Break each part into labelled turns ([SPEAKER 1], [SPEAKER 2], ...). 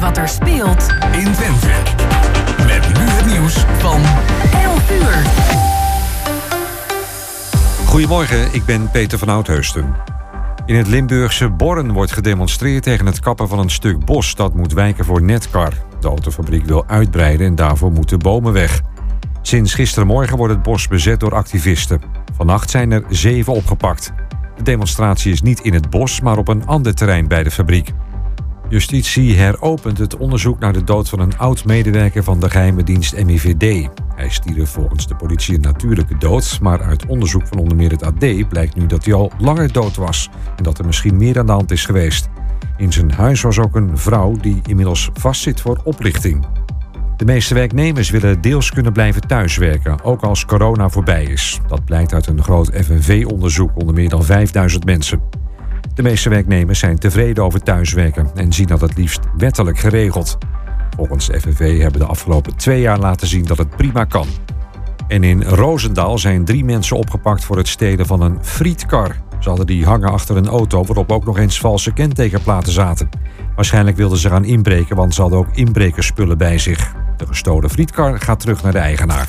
[SPEAKER 1] wat er speelt
[SPEAKER 2] in Twente. Met nu het nieuws van
[SPEAKER 1] 11 uur.
[SPEAKER 3] Goedemorgen, ik ben Peter van Oudheusden. In het Limburgse Borren wordt gedemonstreerd tegen het kappen van een stuk bos dat moet wijken voor Netcar. De autofabriek wil uitbreiden en daarvoor moeten bomen weg. Sinds gistermorgen wordt het bos bezet door activisten. Vannacht zijn er zeven opgepakt. De demonstratie is niet in het bos, maar op een ander terrein bij de fabriek. Justitie heropent het onderzoek naar de dood van een oud-medewerker van de geheime dienst MIVD. Hij stierf volgens de politie een natuurlijke dood, maar uit onderzoek van onder meer het AD blijkt nu dat hij al langer dood was en dat er misschien meer aan de hand is geweest. In zijn huis was ook een vrouw die inmiddels vastzit voor oplichting. De meeste werknemers willen deels kunnen blijven thuiswerken, ook als corona voorbij is. Dat blijkt uit een groot FNV-onderzoek onder meer dan 5000 mensen. De meeste werknemers zijn tevreden over thuiswerken en zien dat het liefst wettelijk geregeld. Volgens FNV hebben de afgelopen twee jaar laten zien dat het prima kan. En in Roosendaal zijn drie mensen opgepakt voor het stelen van een frietkar. Ze hadden die hangen achter een auto waarop ook nog eens valse kentekenplaten zaten. Waarschijnlijk wilden ze gaan inbreken, want ze hadden ook inbrekerspullen bij zich. De gestolen frietkar gaat terug naar de eigenaar.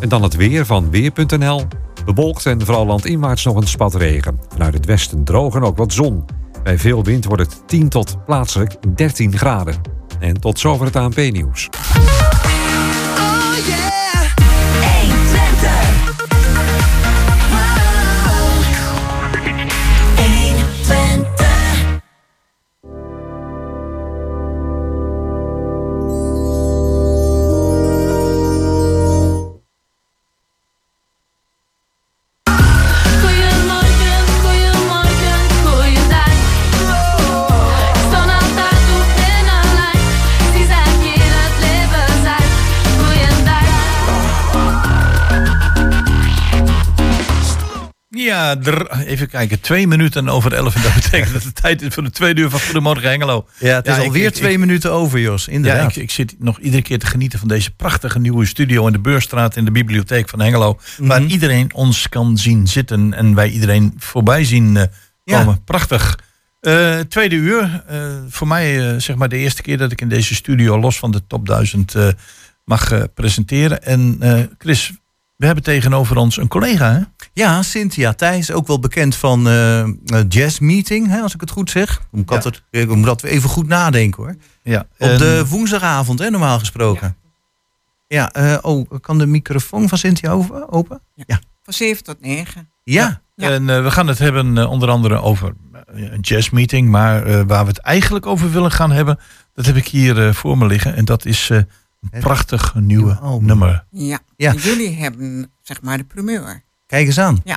[SPEAKER 3] En dan het weer van Weer.nl. Bewolkt en vooral landinwaarts nog een spat regen. Vanuit het westen droog en ook wat zon. Bij veel wind wordt het 10 tot plaatselijk 13 graden. En tot zover het ANP-nieuws.
[SPEAKER 4] Goedemorgen,
[SPEAKER 5] Ja, dr- even kijken. Twee minuten over elf. En dat betekent dat het tijd is voor de tweede uur van Goedemorgen Hengelo.
[SPEAKER 6] Ja, het is alweer
[SPEAKER 5] ik-
[SPEAKER 6] twee
[SPEAKER 5] ik-
[SPEAKER 6] minuten over, Jos.
[SPEAKER 5] Ja,
[SPEAKER 6] Inderdaad.
[SPEAKER 5] ik, ik zit nog iedere keer te genieten van deze prachtige nieuwe studio in de Beurstraat in de bibliotheek van Hengelo. Waar
[SPEAKER 6] Mhm.
[SPEAKER 5] iedereen ons kan zien zitten en wij iedereen voorbij zien eh,
[SPEAKER 6] Ja.
[SPEAKER 5] komen. Prachtig. Eh, tweede uur. eh, voor mij eh, zeg maar de eerste keer dat ik in deze studio los van de top 1000 eh, mag eh, presenteren. En eh, Chris, we hebben tegenover ons een collega hè?
[SPEAKER 6] Ja, Cynthia Thijs, ook wel bekend van eh, eh, Jazz Meeting, hè, als ik het goed zeg. Ik,
[SPEAKER 5] Ja.
[SPEAKER 6] altijd, ik moet dat even goed nadenken hoor.
[SPEAKER 5] Ja,
[SPEAKER 6] Op de woensdagavond, hè, normaal gesproken. Ja, eh, oh, kan de microfoon van Cynthia over, open? Ja.
[SPEAKER 7] Van 7 tot 9.
[SPEAKER 6] Ja.
[SPEAKER 7] Ja.
[SPEAKER 5] En eh, we gaan het hebben eh, onder andere over eh, een jazzmeeting. Maar eh, waar we het eigenlijk over willen gaan hebben, dat heb ik hier eh, voor me liggen. En dat is eh, prachtig nieuwe
[SPEAKER 6] album.
[SPEAKER 5] nummer.
[SPEAKER 7] Ja. Jullie hebben zeg maar de primeur.
[SPEAKER 6] Kijk eens aan.
[SPEAKER 7] Ja.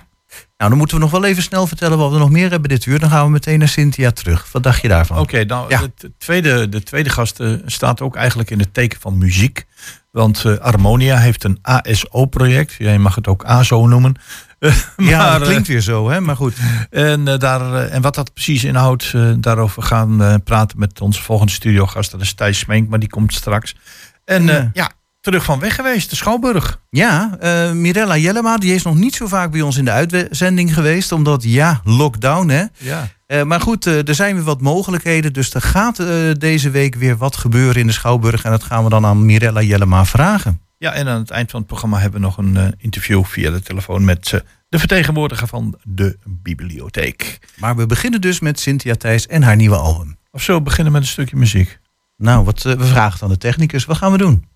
[SPEAKER 6] Nou, dan moeten we nog wel even snel vertellen wat we nog meer hebben dit uur. Dan gaan we meteen naar Cynthia terug. Wat dacht je daarvan?
[SPEAKER 5] Oké, nou,
[SPEAKER 6] Ja.
[SPEAKER 5] de, tweede, de tweede gast eh, staat ook eigenlijk in het teken van muziek. Want eh, Harmonia heeft een ASO-project. Jij mag het ook ASO noemen. Eh,
[SPEAKER 6] ja,
[SPEAKER 5] maar,
[SPEAKER 6] dat
[SPEAKER 5] eh,
[SPEAKER 6] klinkt weer zo, hè? Maar goed.
[SPEAKER 5] En, eh, daar, eh, en wat dat precies inhoudt, eh, daarover gaan we praten met onze volgende studiogast. Dat is Thijs Smenk, maar die komt straks. En eh,
[SPEAKER 6] Ja.
[SPEAKER 5] ja, terug van weg geweest, de Schouwburg.
[SPEAKER 6] Ja, eh, Mirella Jellema, die is nog niet zo vaak bij ons in de uitzending geweest. Omdat, ja, lockdown, hè?
[SPEAKER 5] Ja.
[SPEAKER 6] Eh, maar goed, er zijn weer wat mogelijkheden. Dus er gaat deze week weer wat gebeuren in de Schouwburg. En dat gaan we dan aan Mirella Jellema vragen.
[SPEAKER 5] ja, en aan het eind van het programma hebben we nog een interview via de telefoon met de vertegenwoordiger van de bibliotheek.
[SPEAKER 6] Maar we beginnen dus met Cynthia Thijs en haar nieuwe album.
[SPEAKER 5] Of zo beginnen met een stukje muziek.
[SPEAKER 6] Nou, wat, eh, we vragen het aan de technicus. Wat gaan we doen?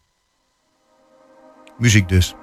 [SPEAKER 6] Muziek dus.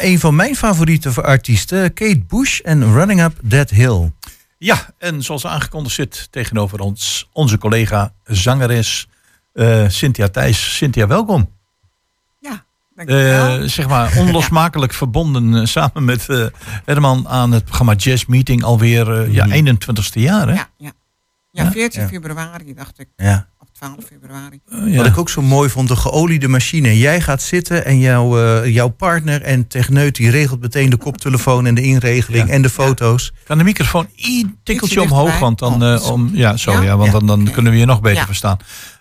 [SPEAKER 6] Een van mijn favoriete artiesten, Kate Bush en Running Up That Hill.
[SPEAKER 5] Ja, en zoals aangekondigd zit tegenover ons onze collega zangeres eh, Cynthia Thijs. Cynthia, welkom.
[SPEAKER 7] Ja, dankjewel.
[SPEAKER 5] Eh, zeg maar onlosmakelijk verbonden eh, samen met eh, Herman aan het programma Jazz Meeting alweer eh, ja,
[SPEAKER 6] Mhm.
[SPEAKER 5] 21ste jaar. Hè?
[SPEAKER 7] ja, ja. Ja,
[SPEAKER 5] Ja?
[SPEAKER 7] 14
[SPEAKER 6] Ja.
[SPEAKER 7] februari dacht ik.
[SPEAKER 6] Ja.
[SPEAKER 7] Of 12 februari.
[SPEAKER 5] Eh, ja.
[SPEAKER 6] Wat ik ook zo mooi vond, de geoliede machine. Jij gaat zitten en jouw, eh, jouw partner en techneut die regelt meteen de koptelefoon en de inregeling
[SPEAKER 5] Ja.
[SPEAKER 6] en de foto's.
[SPEAKER 5] Kan de microfoon een tikkeltje omhoog, want dan,
[SPEAKER 7] Oh,
[SPEAKER 5] eh, om, ja, zo, ja?
[SPEAKER 7] Ja?
[SPEAKER 5] want
[SPEAKER 6] Ja.
[SPEAKER 5] dan, dan kunnen we je nog beter
[SPEAKER 7] Ja.
[SPEAKER 5] verstaan.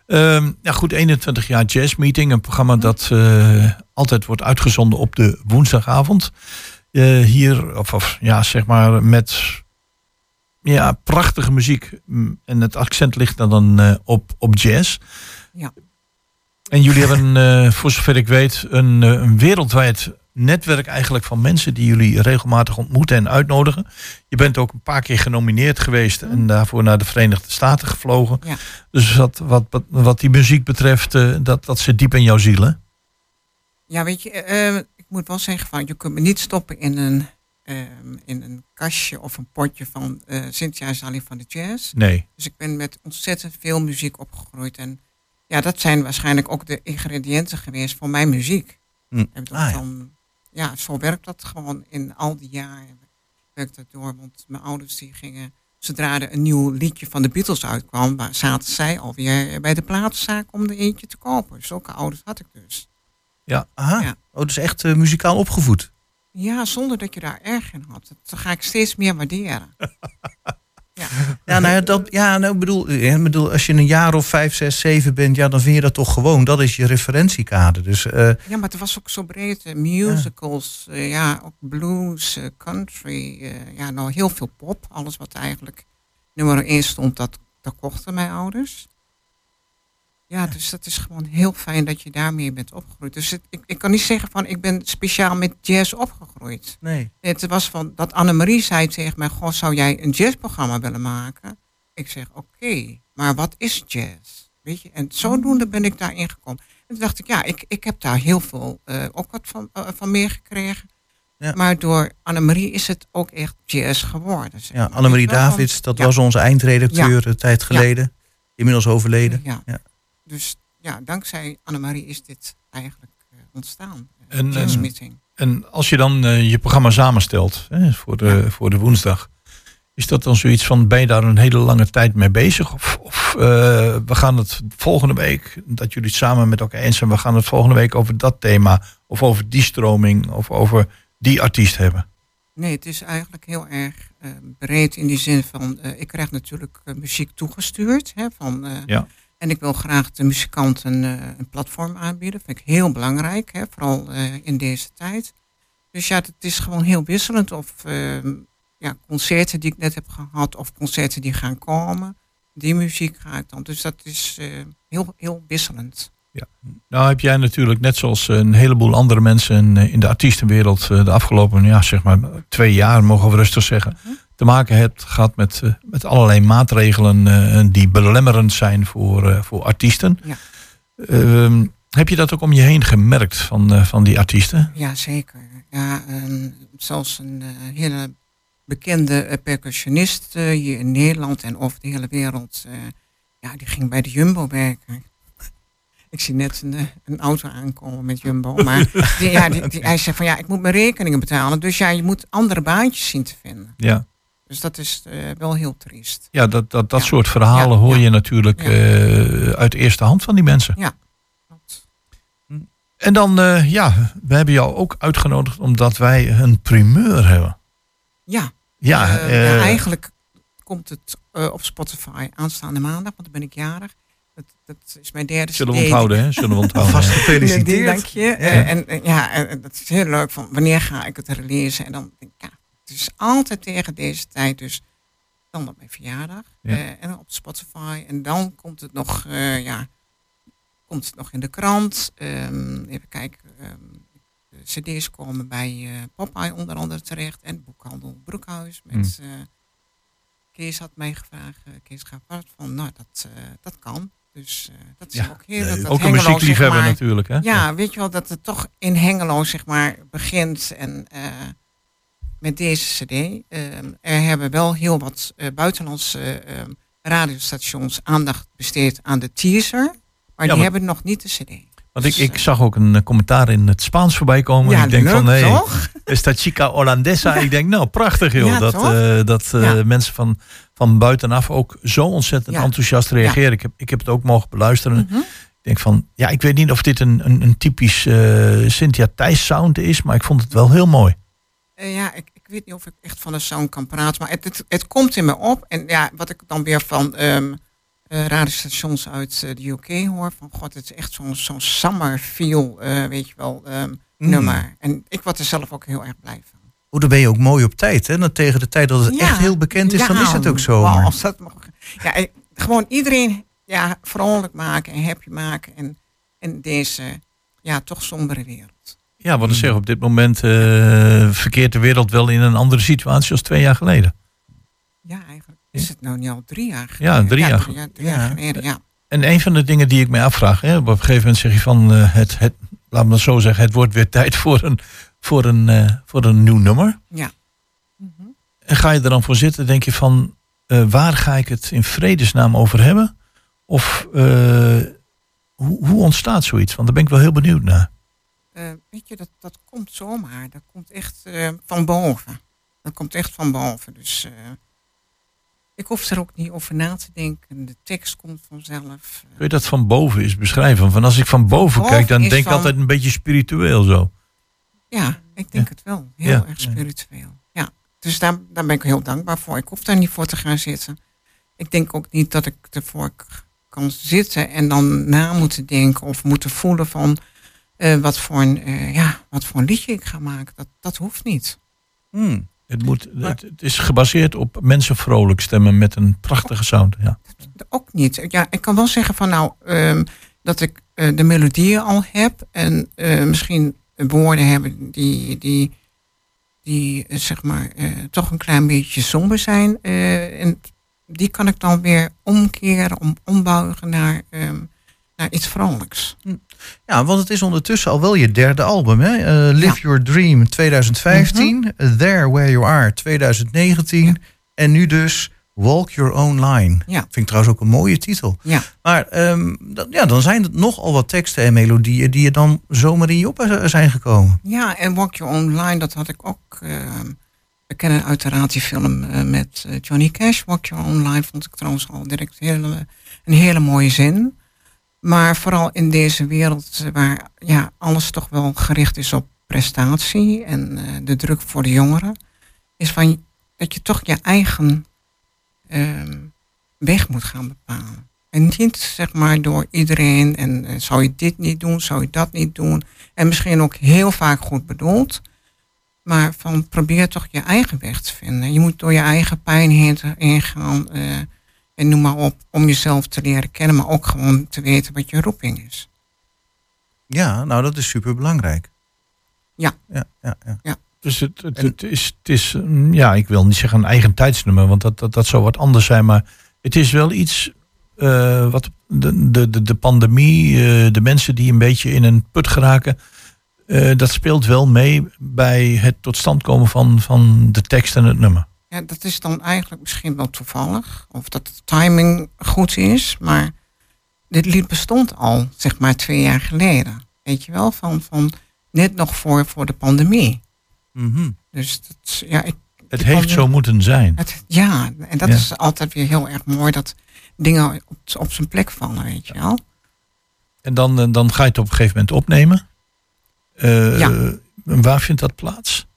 [SPEAKER 5] Ehm, ja, goed, 21 jaar Jazz Meeting, een programma dat eh, altijd wordt uitgezonden op de woensdagavond. Eh, hier, of, of ja, zeg maar met ja, prachtige muziek. Mm, En het accent ligt dan, dan eh, op, op jazz.
[SPEAKER 7] Ja.
[SPEAKER 5] En jullie hebben, eh, voor zover ik weet, een, eh, een wereldwijd netwerk eigenlijk van mensen die jullie regelmatig ontmoeten en uitnodigen. Je bent ook een paar keer genomineerd geweest en daarvoor naar de Verenigde Staten gevlogen.
[SPEAKER 7] Ja.
[SPEAKER 5] Dus wat, wat, wat, wat die muziek betreft, dat, dat zit diep in jouw ziel, hè?
[SPEAKER 7] Ja, weet je, ik moet wel zeggen van je kunt me niet stoppen in een, ehm, in een kastje of een potje van eh Cynthia Sally van de Jazz.
[SPEAKER 5] Nee.
[SPEAKER 7] Dus ik ben met ontzettend veel muziek opgegroeid. En ja, dat zijn waarschijnlijk ook de ingrediënten geweest voor mijn muziek.
[SPEAKER 6] Hm. Ah, ja.
[SPEAKER 7] van, ja, zo werkt dat gewoon in al die jaren. Werkt dat door, want mijn ouders die gingen, zodra er een nieuw liedje van de Beatles uitkwam, zaten zij alweer bij de platenzaak om er eentje te kopen. Zulke ouders had ik dus.
[SPEAKER 6] Aha,
[SPEAKER 7] Ja.
[SPEAKER 6] oh, dus echt eh, muzikaal opgevoed.
[SPEAKER 7] Ja, zonder dat je daar erg in had. Dat ga ik steeds meer waarderen.
[SPEAKER 6] Ja, nou ja, dat, ja, nou, ik bedoel, eh, ik bedoel, als je een jaar of vijf, zes, zeven bent, ja, dan vind je dat toch gewoon. Dat is je referentiekader. Dus eh,
[SPEAKER 7] Ja, maar het was ook zo breed. eh, musicals, ja, ook blues, country. ja, nou heel veel pop. Alles wat eigenlijk nummer één stond, dat, dat kochten mijn ouders. Ja, dus dat is gewoon heel fijn dat je daarmee bent opgegroeid. Dus het- ik, ik kan niet zeggen van ik ben speciaal met jazz opgegroeid.
[SPEAKER 6] nee.
[SPEAKER 7] Het was van dat Annemarie zei tegen mij: Goh, zou jij een jazzprogramma willen maken? Ik zeg: Oké, maar wat is jazz? Weet je, en zodoende ben ik daarin gekomen. En toen dacht ik: Ja, ik, ik heb daar heel veel eh, ook wat van, eh, van meegekregen.
[SPEAKER 6] Ja.
[SPEAKER 7] Maar door Annemarie is het ook echt jazz geworden. zeg
[SPEAKER 6] Ja. Annemarie Davids, dat
[SPEAKER 7] ja,
[SPEAKER 6] was onze eindredacteur een tijd geleden. Inmiddels overleden.
[SPEAKER 7] Ja. Dus ja, dankzij Annemarie is dit eigenlijk eh, ontstaan.
[SPEAKER 5] En,
[SPEAKER 7] En,
[SPEAKER 5] en-. En als je dan eh, je programma samenstelt hè, voor, de, voor de woensdag, is dat dan zoiets van, ben je daar een hele lange tijd mee bezig? Of, of eh, we gaan het volgende week, dat jullie het samen met elkaar eens zijn, we gaan het volgende week over dat thema, of over die stroming, of over die artiest hebben.
[SPEAKER 7] Nee, het is eigenlijk heel erg eh, breed in die zin van, eh, ik krijg natuurlijk eh, muziek toegestuurd. Hè, van, eh,
[SPEAKER 5] Ja.
[SPEAKER 7] En ik wil graag de muzikanten eh, een platform aanbieden. vind ik heel belangrijk, hè, vooral eh, in deze tijd. Dus ja, het is gewoon heel wisselend. Of eh, ja, concerten die ik net heb gehad, of concerten die gaan komen. Die muziek ga ik dan. Dus dat is eh, heel, heel wisselend.
[SPEAKER 5] Nou heb jij natuurlijk, net zoals een heleboel andere mensen in, de artiestenwereld de afgelopen ja, zeg maar, twee jaar, mogen we rustig zeggen,
[SPEAKER 7] Mhm.
[SPEAKER 5] Te maken hebt gehad met, eh, met allerlei maatregelen eh, die belemmerend zijn voor, eh, voor artiesten.
[SPEAKER 7] Ja.
[SPEAKER 5] Ehm, heb je dat ook om je heen gemerkt van, van die artiesten?
[SPEAKER 7] Ja, zeker. Ja, en zelfs een hele bekende percussionist hier in Nederland en over de hele wereld. ja, die ging bij de Jumbo werken. Ik zie net een, een auto aankomen met Jumbo. Maar die, ja, die, die- hij zei van ja, ik moet mijn rekeningen betalen. Dus ja, je moet andere baantjes zien te vinden.
[SPEAKER 5] Ja,
[SPEAKER 7] Dus dat is eh, wel heel triest.
[SPEAKER 5] ja dat, dat, dat
[SPEAKER 7] Ja.
[SPEAKER 5] soort verhalen
[SPEAKER 7] Ja,
[SPEAKER 5] hoor
[SPEAKER 7] ja.
[SPEAKER 5] je natuurlijk
[SPEAKER 7] Ja.
[SPEAKER 5] eh, uit eerste hand van die mensen.
[SPEAKER 7] Klopt.
[SPEAKER 5] En dan, eh, ja, we hebben jou ook uitgenodigd omdat wij een primeur hebben.
[SPEAKER 7] Ja,
[SPEAKER 5] Ja,
[SPEAKER 7] ja, eigenlijk komt het eh, op Spotify aanstaande maandag, want dan ben ik jarig. Dat, dat is mijn derde
[SPEAKER 5] zullen we onthouden, hè? Zullen we onthouden.
[SPEAKER 6] Vast gefeliciteerd.
[SPEAKER 7] dank je. En ja, en dat is heel leuk. Van wanneer ga ik het releasen? En dan denk ik, ja, is altijd tegen deze tijd. Dus dan op mijn verjaardag.
[SPEAKER 5] Ja.
[SPEAKER 7] eh, en op Spotify. En dan komt het nog, eh, ja, komt het nog in de krant. Ehm, even kijken. ehm, de cd's komen bij eh Popeye onder andere terecht. En boekhandel Broekhuis. Met,
[SPEAKER 5] Hmm.
[SPEAKER 7] eh, Kees had mij gevraagd, Kees Gaapart, van nou, dat, dat kan. Dus dat is
[SPEAKER 5] Ja,
[SPEAKER 7] ook heel... dat, dat
[SPEAKER 5] Ook een
[SPEAKER 7] zeg
[SPEAKER 5] muziekliefhebber
[SPEAKER 7] maar,
[SPEAKER 5] natuurlijk. Hè?
[SPEAKER 7] Ja, weet je wel, dat het toch in Hengelo zeg maar begint. En met deze cd. ehm, er hebben wel heel wat eh, buitenlandse ehm, radiostations aandacht besteed aan de teaser. Maar
[SPEAKER 5] Ja,
[SPEAKER 7] die hebben nog niet de cd.
[SPEAKER 5] Want ik, ik zag ook een eh, commentaar in het Spaans voorbij komen.
[SPEAKER 7] Ja,
[SPEAKER 5] ik denk
[SPEAKER 7] leuk,
[SPEAKER 5] van, nee,
[SPEAKER 7] toch?
[SPEAKER 5] Esta chica Hollandesa. Ik denk, nou, prachtig joh. Dat eh, dat eh, mensen van, van buitenaf ook zo ontzettend enthousiast reageren. Ik, heb, ik heb het ook mogen beluisteren.
[SPEAKER 7] Mhm.
[SPEAKER 5] Ik denk van, ja, ik weet niet of dit een, een, een typisch eh, Cynthia Thijs sound is. Maar ik vond het wel heel mooi.
[SPEAKER 7] Eh, ja, ik, ik weet niet of ik echt van de sound kan praten, maar het, het, het komt in me op. En ja, wat ik dan weer van ehm eh, radiostations uit eh, de UK hoor, van god, het is echt zo'n zo'n summer feel, weet je wel, ehm,
[SPEAKER 6] Mm.
[SPEAKER 7] nummer. En ik word er zelf ook heel erg blij van.
[SPEAKER 6] Oh, dan ben je ook mooi op tijd. Hè? Dan tegen de tijd dat het
[SPEAKER 7] Ja.
[SPEAKER 6] echt heel bekend is, dan is het ook zo.
[SPEAKER 7] als dat mag. Ja, gewoon iedereen ja, vrolijk maken en happy maken in, in deze ja, toch sombere wereld.
[SPEAKER 5] Ja, wat ik
[SPEAKER 6] Hmm.
[SPEAKER 5] zeg, op dit moment eh, verkeert de wereld wel in een andere situatie als twee jaar geleden.
[SPEAKER 7] Ja, eigenlijk is het nou niet al drie jaar
[SPEAKER 5] Ja,
[SPEAKER 7] geleden?
[SPEAKER 5] drie jaar
[SPEAKER 7] drie, jaar, drie
[SPEAKER 6] Ja.
[SPEAKER 7] jaar geleden, ja.
[SPEAKER 5] En een van de dingen die ik mij afvraag, hè, op een gegeven moment zeg je van, eh, het, het, laat me dat zo zeggen, het wordt weer tijd voor een, voor een, eh, voor een nieuw nummer.
[SPEAKER 7] Ja.
[SPEAKER 5] En ga je er dan voor zitten, denk je van, waar ga ik het in vredesnaam over hebben? Of hoe, hoe ontstaat zoiets? Want daar ben ik wel heel benieuwd naar.
[SPEAKER 7] Eh, weet je, dat, dat komt zomaar. Dat komt echt eh, van boven. Dat komt echt van boven. Dus eh, ik hoef er ook niet over na te denken. De tekst komt vanzelf.
[SPEAKER 5] Kun je dat van boven eens beschrijven? Van als ik van boven
[SPEAKER 7] boven
[SPEAKER 5] kijk, dan denk ik
[SPEAKER 7] van-
[SPEAKER 5] altijd een beetje spiritueel zo.
[SPEAKER 7] Ja, ik denk het wel. Heel
[SPEAKER 5] Ja.
[SPEAKER 7] erg spiritueel. Ja. Dus daar, daar ben ik heel dankbaar voor. Ik hoef daar niet voor te gaan zitten. Ik denk ook niet dat ik ervoor kan zitten en dan na moeten denken of moeten voelen van eh, wat, voor een, eh, ja, wat voor een liedje ik ga maken. Dat, dat hoeft niet.
[SPEAKER 6] Hmm.
[SPEAKER 5] Het, moet, het, het is gebaseerd op mensen vrolijk stemmen met een prachtige sound. Ja.
[SPEAKER 7] Ook niet. Ja, ik kan wel zeggen van nou ehm, dat ik eh, de melodieën al heb en misschien woorden hebben die, die, die zeg maar toch een klein beetje somber zijn. en die kan ik dan weer omkeren, om, ombuigen naar, ehm, naar iets vrolijks.
[SPEAKER 6] Ja, want het is ondertussen al wel je derde album. Hè? Eh, Live
[SPEAKER 7] Ja.
[SPEAKER 6] Your Dream 2015. eh, There Where You Are 2019. En nu dus Walk Your Own Line.
[SPEAKER 7] Ja.
[SPEAKER 6] Vind ik trouwens ook een mooie titel.
[SPEAKER 7] Ja.
[SPEAKER 6] Maar ehm, ja, dan zijn het nogal wat teksten en melodieën die er dan zomaar in je op eh, zijn gekomen.
[SPEAKER 7] Ja, en Walk Your Own Line, dat had ik ook. ehm, we kennen uiteraard die film eh, met Johnny Cash. Walk Your Own Line vond ik trouwens al direct hele, een hele mooie zin. Maar vooral in deze wereld eh, waar ja, alles toch wel gericht is op prestatie en eh, de druk voor de jongeren, is van dat je toch je eigen ehm, weg moet gaan bepalen. En niet zeg maar door iedereen en eh, zou je dit niet doen, zou je dat niet doen. En misschien ook heel vaak goed bedoeld. Maar van probeer toch je eigen weg te vinden. Je moet door je eigen pijn heen, heen gaan. En noem maar op, om jezelf te leren kennen. Maar ook gewoon te weten wat je roeping is.
[SPEAKER 6] Ja, nou dat is super belangrijk.
[SPEAKER 7] Ja.
[SPEAKER 6] ja, ja, ja.
[SPEAKER 5] Dus het, het, is, het is mm, ja, ik wil niet zeggen een eigen tijdsnummer, want dat, dat, dat zou wat anders zijn. Maar het is wel iets eh, wat de, de, de, de pandemie, eh, de mensen die een beetje in een put geraken, eh, dat speelt wel mee bij het tot stand komen van, van de tekst en het nummer.
[SPEAKER 7] Ja, dat is dan eigenlijk misschien wel toevallig. Of dat de timing goed is. Maar dit lied bestond al, zeg maar, twee jaar geleden. Weet je wel, van, van net nog voor, voor de pandemie.
[SPEAKER 6] Mhm.
[SPEAKER 7] Dus dat, ja, ik,
[SPEAKER 5] Het heeft zo moeten zijn.
[SPEAKER 7] Het, ja, en dat
[SPEAKER 5] Ja.
[SPEAKER 7] is altijd weer heel erg mooi dat dingen op, op zijn plek vallen, weet je wel.
[SPEAKER 5] En dan, eh, dan ga je het op een gegeven moment opnemen. Eh,
[SPEAKER 7] Ja.
[SPEAKER 5] Waar vindt dat plaats?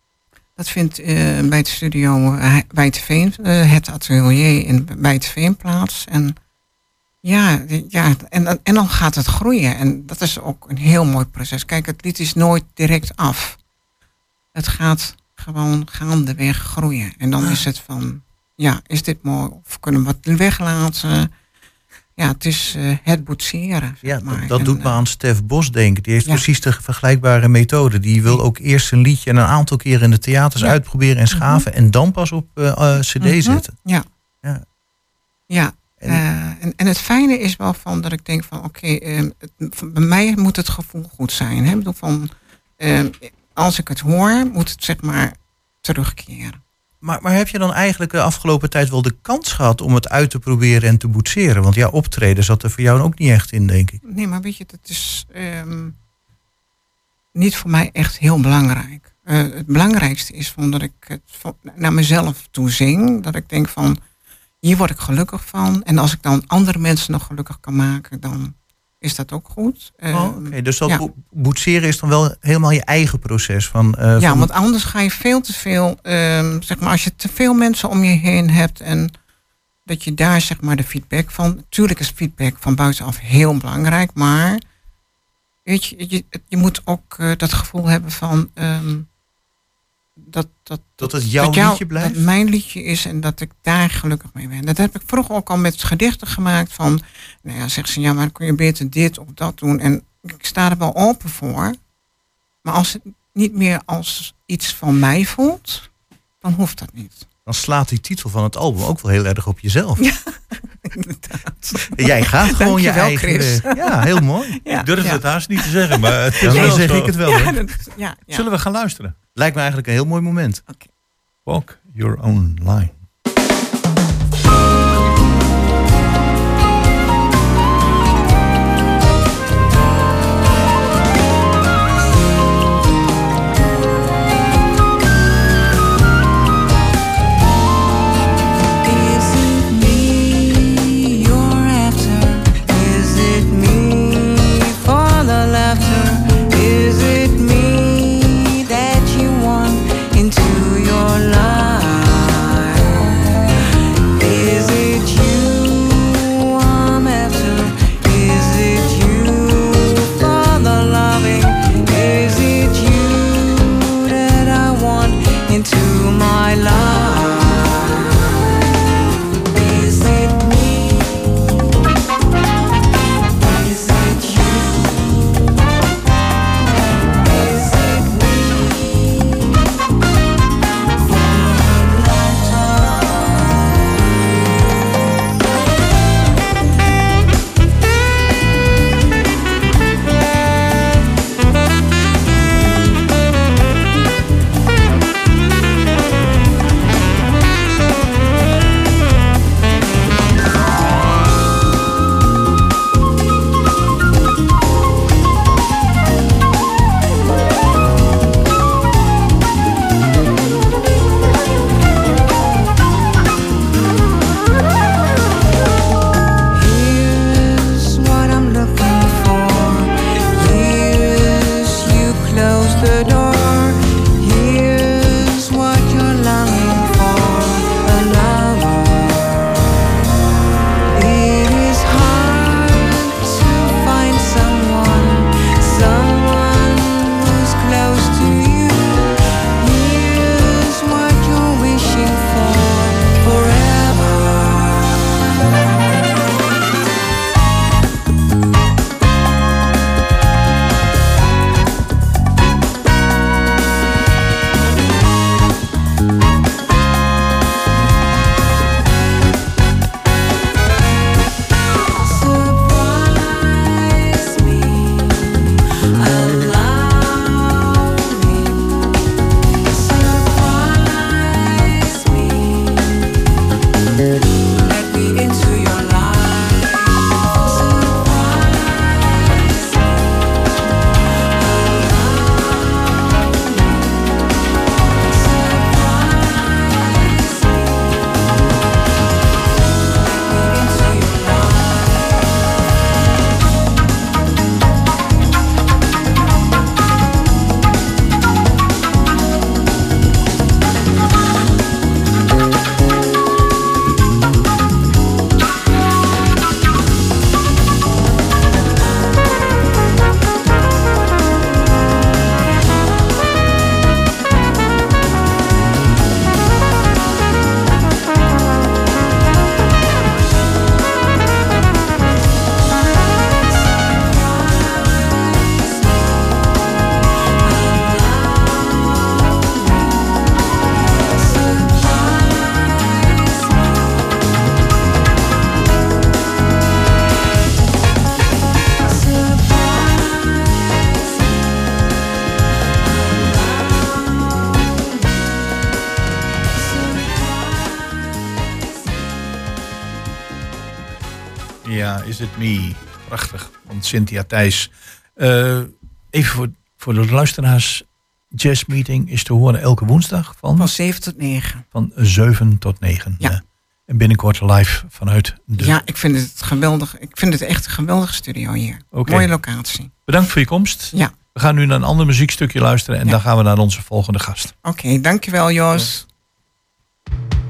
[SPEAKER 7] Dat vindt eh, bij het studio uh, Bijteveen, eh, het atelier in Bijteveen plaats. En ja, ja en, en dan gaat het groeien. En dat is ook een heel mooi proces. Kijk, het lied is nooit direct af. Het gaat gewoon gaandeweg groeien. En dan is het van, ja, is dit mooi? Of kunnen we het weglaten? Ja, het is eh, het boetseren.
[SPEAKER 6] Ja,
[SPEAKER 7] maar.
[SPEAKER 6] dat, dat
[SPEAKER 7] En,
[SPEAKER 6] doet me
[SPEAKER 7] eh,
[SPEAKER 6] aan Stef Bos denken. Die heeft
[SPEAKER 7] Ja.
[SPEAKER 6] precies de vergelijkbare methode. Die wil ook eerst een liedje en een aantal keren in de theaters
[SPEAKER 7] Ja.
[SPEAKER 6] uitproberen en schaven. En dan pas op eh, cd
[SPEAKER 7] Mhm.
[SPEAKER 6] zetten.
[SPEAKER 7] Ja.
[SPEAKER 6] Ja.
[SPEAKER 7] Ja.
[SPEAKER 6] En-
[SPEAKER 7] en, en het fijne is wel van dat ik denk van oké, ehm, bij mij moet het gevoel goed zijn. Hè? Ik bedoel van, ehm, als ik het hoor, moet het zeg maar terugkeren.
[SPEAKER 6] Maar, maar heb je dan eigenlijk de afgelopen tijd wel de kans gehad om het uit te proberen en te boetseren? Want ja, optreden zat er voor jou ook niet echt in, denk ik.
[SPEAKER 7] Nee, maar weet je, dat is ehm, niet voor mij echt heel belangrijk. Eh, het belangrijkste is van dat ik het naar mezelf toe zing. Dat ik denk van, hier word ik gelukkig van. En als ik dan andere mensen nog gelukkig kan maken, dan is dat ook goed.
[SPEAKER 6] Oh,
[SPEAKER 7] Ehm,
[SPEAKER 6] Oké, dus dat
[SPEAKER 7] ja.
[SPEAKER 6] bo- boetseren is dan wel helemaal je eigen proces. Van, eh,
[SPEAKER 7] Ja,
[SPEAKER 6] van-
[SPEAKER 7] want anders ga je veel te veel, ehm, zeg maar, als je te veel mensen om je heen hebt en dat je daar zeg maar de feedback van. Tuurlijk is feedback van buitenaf heel belangrijk, maar weet je, je, je moet ook eh, dat gevoel hebben van ehm, dat, dat,
[SPEAKER 6] dat het jouw
[SPEAKER 7] dat jou-
[SPEAKER 6] liedje blijft?
[SPEAKER 7] Dat mijn liedje is en dat ik daar gelukkig mee ben. Dat heb ik vroeger ook al met gedichten gemaakt van, nou ja, zegt ze, ja, maar kun je beter dit of dat doen. En ik sta er wel open voor. Maar als het niet meer als iets van mij voelt, dan hoeft dat niet.
[SPEAKER 6] Dan slaat die titel van het album ook wel heel erg op jezelf.
[SPEAKER 7] Inderdaad.
[SPEAKER 6] Jij gaat gewoon je eigen...
[SPEAKER 7] Chris.
[SPEAKER 6] Ja, heel mooi.
[SPEAKER 7] Ja,
[SPEAKER 5] Ik durf
[SPEAKER 7] ja.
[SPEAKER 5] het haast niet te zeggen, maar het is
[SPEAKER 6] Ja,
[SPEAKER 5] wel
[SPEAKER 6] dan zeg
[SPEAKER 5] zo.
[SPEAKER 6] ik het wel.
[SPEAKER 7] Ja,
[SPEAKER 6] hoor.
[SPEAKER 7] dat, ja, ja.
[SPEAKER 5] Zullen we gaan luisteren?
[SPEAKER 6] Lijkt me eigenlijk een heel mooi moment.
[SPEAKER 5] Walk your own line. Het me. Prachtig. Van Cynthia Thijs. Eh, even voor, voor de luisteraars. Jazz meeting is te horen elke woensdag van,
[SPEAKER 7] Van 7 tot 9.
[SPEAKER 5] van 7 tot 9.
[SPEAKER 7] Ja.
[SPEAKER 5] En binnenkort live vanuit de...
[SPEAKER 7] Ja, ik vind het geweldig. Ik vind het echt een geweldige studio hier. Mooie locatie.
[SPEAKER 5] Bedankt voor je komst.
[SPEAKER 7] Ja.
[SPEAKER 5] We gaan nu naar een ander muziekstukje luisteren en
[SPEAKER 7] Ja.
[SPEAKER 5] dan gaan we naar onze volgende gast.
[SPEAKER 7] Oké, dankjewel Jos.
[SPEAKER 8] Something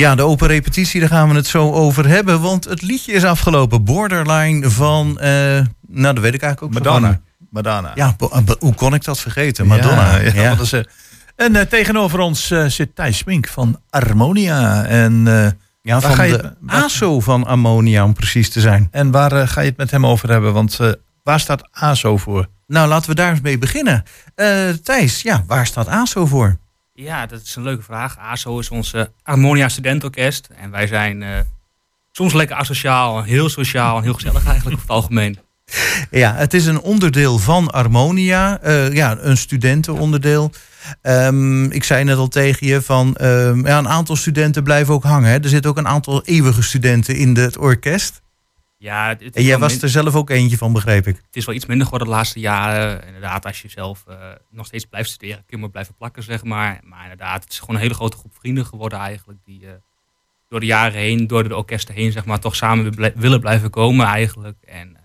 [SPEAKER 6] Ja, de open repetitie, daar gaan we het zo over hebben. Want het liedje is afgelopen. Borderline van, eh, nou dat weet ik eigenlijk ook
[SPEAKER 5] Madonna.
[SPEAKER 6] van-
[SPEAKER 5] Madonna.
[SPEAKER 6] Ja, bo- hoe kon ik dat vergeten? Madonna.
[SPEAKER 5] Ja, is, eh, en eh, tegenover ons eh, zit Thijs Smink van Harmonia. En, eh,
[SPEAKER 6] Ja,
[SPEAKER 5] Waar
[SPEAKER 6] van
[SPEAKER 5] ga je
[SPEAKER 6] de
[SPEAKER 5] het-
[SPEAKER 6] ASO van Ammonia, om precies te zijn.
[SPEAKER 5] en waar eh, ga je het met hem over hebben? Want eh, waar staat ASO voor?
[SPEAKER 6] Nou, laten we daar eens mee beginnen. Eh, Thijs, ja, waar staat ASO voor?
[SPEAKER 9] Ja, dat is een leuke vraag. ASO is onze Harmonia Studentorkest. En wij zijn eh, soms lekker asociaal, heel sociaal en heel gezellig eigenlijk over het algemeen.
[SPEAKER 6] Ja, het is een onderdeel van Harmonia. eh, ja, een studentenonderdeel. Ehm, ik zei net al tegen je van ehm, ja, een aantal studenten blijven ook hangen. Hè. Er zitten ook een aantal eeuwige studenten in het orkest.
[SPEAKER 9] Ja, het, het is
[SPEAKER 6] En jij was
[SPEAKER 9] min-
[SPEAKER 6] er zelf ook eentje van, begreep ik.
[SPEAKER 9] het is wel iets minder geworden de laatste jaren. Inderdaad, als je zelf eh, nog steeds blijft studeren, kun je maar blijven plakken, zeg maar. Maar inderdaad, het is gewoon een hele grote groep vrienden geworden eigenlijk. Die eh, door de jaren heen, door de orkesten heen, zeg maar, toch samen willen blijven komen eigenlijk. En eh,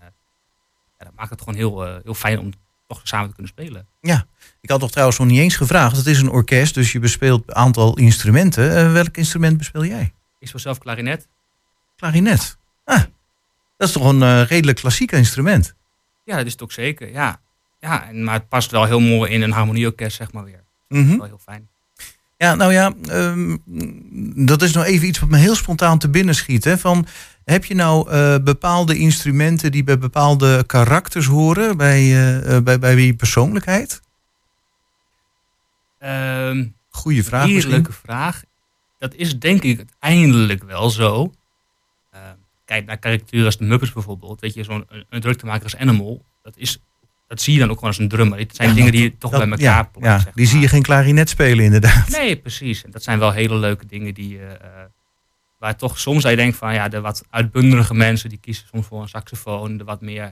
[SPEAKER 9] ja, dat maakt het gewoon heel, heel fijn om toch samen te kunnen spelen.
[SPEAKER 6] Ik had toch trouwens nog niet eens gevraagd. Het is een orkest, dus je bespeelt een aantal instrumenten. Welk instrument bespeel jij?
[SPEAKER 9] Ik speel zelf klarinet.
[SPEAKER 6] Klarinet. Ah, dat is toch een eh, redelijk klassiek instrument.
[SPEAKER 9] Ja, dat is het ook zeker, ja. ja en, maar het past wel heel mooi in een harmonieorkest, zeg maar weer.
[SPEAKER 6] Mhm.
[SPEAKER 9] Wel heel fijn.
[SPEAKER 6] Ja, nou ja, ehm, dat is nou even iets wat me heel spontaan te binnen schiet. Hè? Van, heb je nou eh, bepaalde instrumenten die bij bepaalde karakters horen, bij, eh, bij, bij die persoonlijkheid?
[SPEAKER 9] Ehm
[SPEAKER 6] Goeie vraag.
[SPEAKER 9] Heerlijke vraag. Dat is denk ik uiteindelijk wel zo. Kijk naar karikaturen als de Muppets bijvoorbeeld. Weet je, zo'n een, een druktemaker als Animal. Dat, is, dat zie je dan ook gewoon als een drummer. Het zijn
[SPEAKER 6] Ja,
[SPEAKER 9] dingen die je toch
[SPEAKER 6] dat-
[SPEAKER 9] bij elkaar
[SPEAKER 6] ja,
[SPEAKER 9] plakken.
[SPEAKER 6] ja,
[SPEAKER 9] zeg
[SPEAKER 6] die zie je geen klarinet spelen inderdaad.
[SPEAKER 9] Nee, precies. En dat zijn wel hele leuke dingen die... eh, eh, waar toch soms je denkt van... Ja, de wat uitbundige mensen die kiezen soms voor een saxofoon. De wat meer...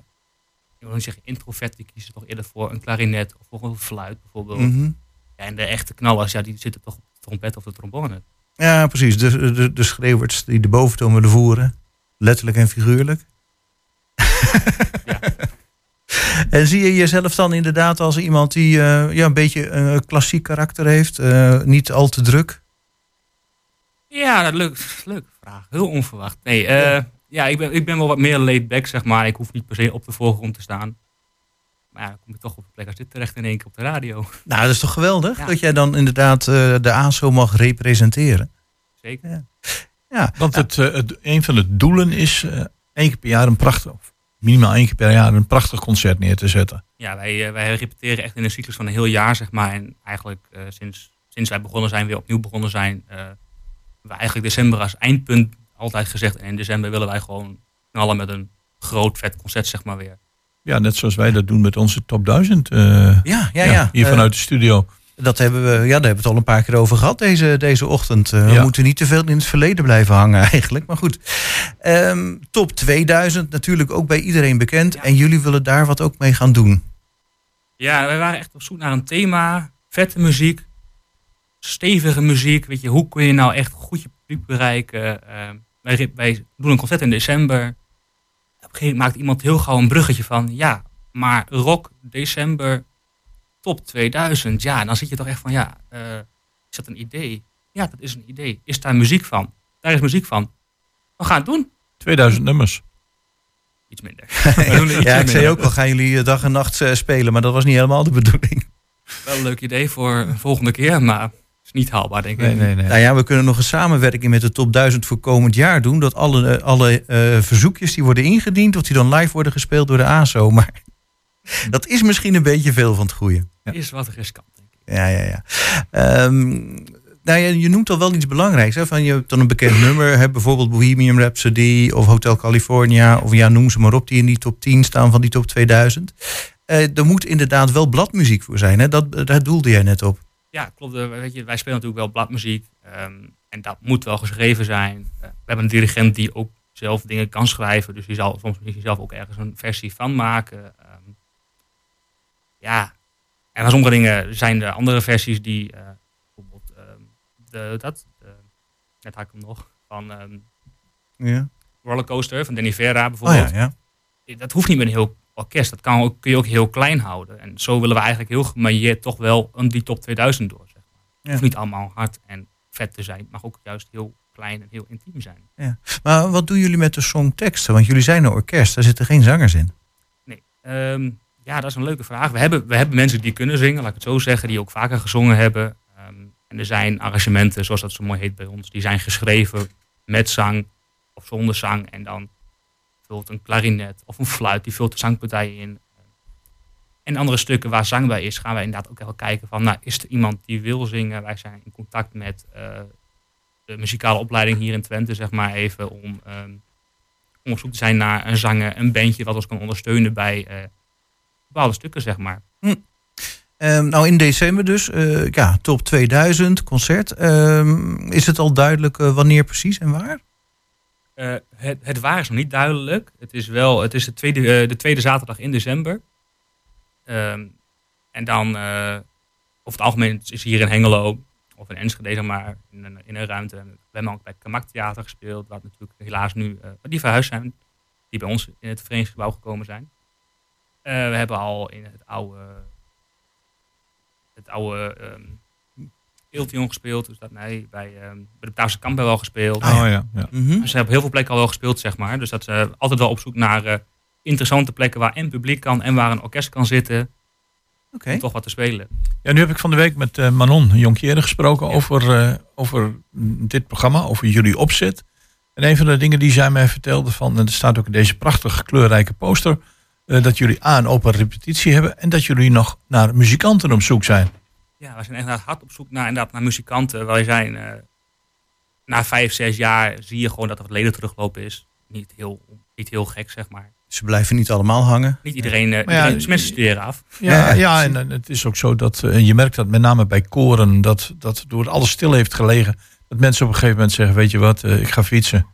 [SPEAKER 9] Ik wil niet zeggen introvert. Die kiezen toch eerder voor een klarinet. Of voor een fluit bijvoorbeeld.
[SPEAKER 6] Mhm.
[SPEAKER 9] Ja, en de echte knallers, ja, die zitten toch op de trompet of de trombone.
[SPEAKER 6] Ja, precies. De, de, de schreeuwers die de boventoon willen voeren. Letterlijk en figuurlijk.
[SPEAKER 9] Ja.
[SPEAKER 6] En zie je jezelf dan inderdaad als iemand die eh, ja, een beetje een klassiek karakter heeft? eh, niet al te druk?
[SPEAKER 9] Ja, dat leuk, leuke vraag. Heel onverwacht. Nee, eh, ja. ik, ben, ik ben wel wat meer laid back, zeg maar. Ik hoef niet per se op de voorgrond te staan. Maar ja, dan kom ik toch op een plek als dit terecht in één keer op de radio.
[SPEAKER 6] Nou, dat is toch geweldig
[SPEAKER 9] Ja.
[SPEAKER 6] dat jij dan inderdaad eh, de ASO mag representeren.
[SPEAKER 9] Zeker.
[SPEAKER 5] Want het, eh, het, een van de doelen is eh, één keer per jaar een prachtig, of minimaal één keer per jaar een prachtig concert neer te zetten.
[SPEAKER 9] Ja, wij, eh, wij repeteren echt in een cyclus van een heel jaar, zeg maar. En eigenlijk eh, sinds, sinds wij begonnen zijn, weer opnieuw begonnen zijn... eh we eigenlijk december als eindpunt altijd gezegd. En in december willen wij gewoon knallen met een groot vet concert, zeg maar weer.
[SPEAKER 5] Ja, net zoals wij dat doen met onze top 1000. eh,
[SPEAKER 6] Ja, ja, ja.
[SPEAKER 5] hier vanuit de studio.
[SPEAKER 6] Dat hebben we, ja, daar hebben we het al een paar keer over gehad deze, deze ochtend. Eh, We moeten niet te veel in het verleden blijven hangen eigenlijk. Maar goed, Ehm, top 2000 natuurlijk ook bij iedereen bekend.
[SPEAKER 9] Ja.
[SPEAKER 6] En jullie willen daar wat ook mee gaan doen.
[SPEAKER 9] Ja, wij waren echt op zoek naar een thema. Vette muziek. Stevige muziek. Weet je, hoe kun je nou echt goed je publiek bereiken? Eh, wij, wij doen een concert in december. Op een gegeven moment maakt iemand heel gauw een bruggetje van... Ja, maar rock, december, top 2000. Ja, en dan zit je toch echt van... Ja, eh, is dat een idee? Ja, dat is een idee. Is daar muziek van? Daar is muziek van. We gaan het doen.
[SPEAKER 5] 2000 nummers.
[SPEAKER 9] Iets minder. Er iets
[SPEAKER 6] Ja, ik zei ook al, gaan jullie eh, dag en nacht eh, spelen. Maar dat was niet helemaal de bedoeling.
[SPEAKER 9] Wel een leuk idee voor een volgende keer, maar is niet haalbaar, denk ik.
[SPEAKER 6] Nou ja, we kunnen nog een samenwerking met de top 1000 voor komend jaar doen. Dat alle, alle eh, verzoekjes die worden ingediend, dat die dan live worden gespeeld door de ASO. Maar dat is misschien een beetje veel van het goede.
[SPEAKER 9] Is wat riskant, denk ik.
[SPEAKER 6] Ja, ja, ja. Ehm, nou ja, je noemt al wel iets belangrijks. Hè? Van je hebt dan een bekend nummer, hè? bijvoorbeeld Bohemian Rhapsody of Hotel California. Of ja, noem ze maar op, die in die top 10 staan van die top 2000. Eh er moet inderdaad wel bladmuziek voor zijn. Hè? Dat, daar doelde jij net op.
[SPEAKER 9] Ja, klopt. Eh, Weet je, wij spelen natuurlijk wel bladmuziek. ehm, en dat moet wel geschreven zijn. Eh, we hebben een dirigent die ook zelf dingen kan schrijven. Dus die zal soms misschien zelf ook ergens een versie van maken. Ja, en bij sommige dingen zijn er andere versies die... eh, bijvoorbeeld ehm, de, dat... net had ik hem nog. Van ehm,
[SPEAKER 6] Ja.
[SPEAKER 9] Rollercoaster van Danny Vera
[SPEAKER 6] Oh
[SPEAKER 9] bijvoorbeeld.
[SPEAKER 6] ja, ja.
[SPEAKER 9] dat hoeft niet met een heel orkest. Dat kan ook, kun je ook heel klein houden. En zo willen we eigenlijk heel gemarieerd toch wel een die top 2000 door. Zeg maar. Het
[SPEAKER 6] Ja.
[SPEAKER 9] hoeft niet allemaal hard en vet te zijn. Het mag ook juist heel klein en heel intiem zijn.
[SPEAKER 6] Maar wat doen jullie met de songteksten? Want jullie zijn een orkest, daar zitten geen zangers in.
[SPEAKER 9] Nee. Ehm, ja, dat is een leuke vraag. We hebben, we hebben mensen die kunnen zingen, laat ik het zo zeggen, die ook vaker gezongen hebben. Ehm, en er zijn arrangementen, zoals dat zo mooi heet bij ons, die zijn geschreven met zang of zonder zang. En dan vult een klarinet of een fluit, die vult de zangpartij in. En andere stukken waar zang bij is, gaan wij inderdaad ook even kijken van, nou, is er iemand die wil zingen? Wij zijn in contact met eh, de muzikale opleiding hier in Twente, zeg maar even, om, ehm, om op zoek te zijn naar een zanger, een bandje wat ons kan ondersteunen bij eh, bepaalde stukken, zeg maar.
[SPEAKER 6] Ehm, nou, in december dus, eh, ja, top 2000, concert. Ehm, is het al duidelijk eh, wanneer precies en waar?
[SPEAKER 9] Eh, het, het waar is nog niet duidelijk. Het is wel, het is de tweede, de tweede zaterdag in december. Ehm, en dan, over het algemeen is hier in Hengelo of in Enschede, zeg maar, in een, in een ruimte. We hebben ook bij Kamak Theater gespeeld, wat natuurlijk helaas nu, die verhuisd zijn, die bij ons in het verenigingsgebouw gekomen zijn. Eh, we hebben al in het oude, het oude um, gespeeld, dus dat, nee, bij, ehm, bij de Bataafse Kamp hebben we al gespeeld.
[SPEAKER 5] Oh ja, ja.
[SPEAKER 6] Mhm.
[SPEAKER 9] Dus ze hebben op heel veel plekken al wel gespeeld, zeg maar. Dus dat ze altijd wel op zoek naar eh, interessante plekken waar en publiek kan en waar een orkest kan zitten.
[SPEAKER 6] Oké.
[SPEAKER 9] Om toch wat te spelen.
[SPEAKER 5] Ja, nu heb ik van de week met eh, Manon Jonkjere gesproken
[SPEAKER 9] Ja.
[SPEAKER 5] over, eh, over dit programma, over jullie opzet. En een van de dingen die zij mij vertelde, van, en er staat ook in deze prachtige kleurrijke poster, eh, dat jullie A, een open repetitie hebben en dat jullie nog naar muzikanten op zoek zijn.
[SPEAKER 9] Ja, we zijn echt hard op zoek naar, inderdaad, naar muzikanten. Wij zijn, eh, na vijf, zes jaar zie je gewoon dat er wat leden teruglopen is. Niet heel, niet heel gek, zeg maar.
[SPEAKER 6] Ze blijven niet allemaal hangen.
[SPEAKER 9] Niet iedereen, eh,
[SPEAKER 5] Maar ja,
[SPEAKER 9] iedereen- dus mensen studeren af.
[SPEAKER 5] Ja,
[SPEAKER 6] Ja,
[SPEAKER 5] ja en, en het is ook zo dat je merkt dat met name bij koren, dat, dat door alles stil heeft gelegen, dat mensen op een gegeven moment zeggen, weet je wat, eh, ik ga fietsen.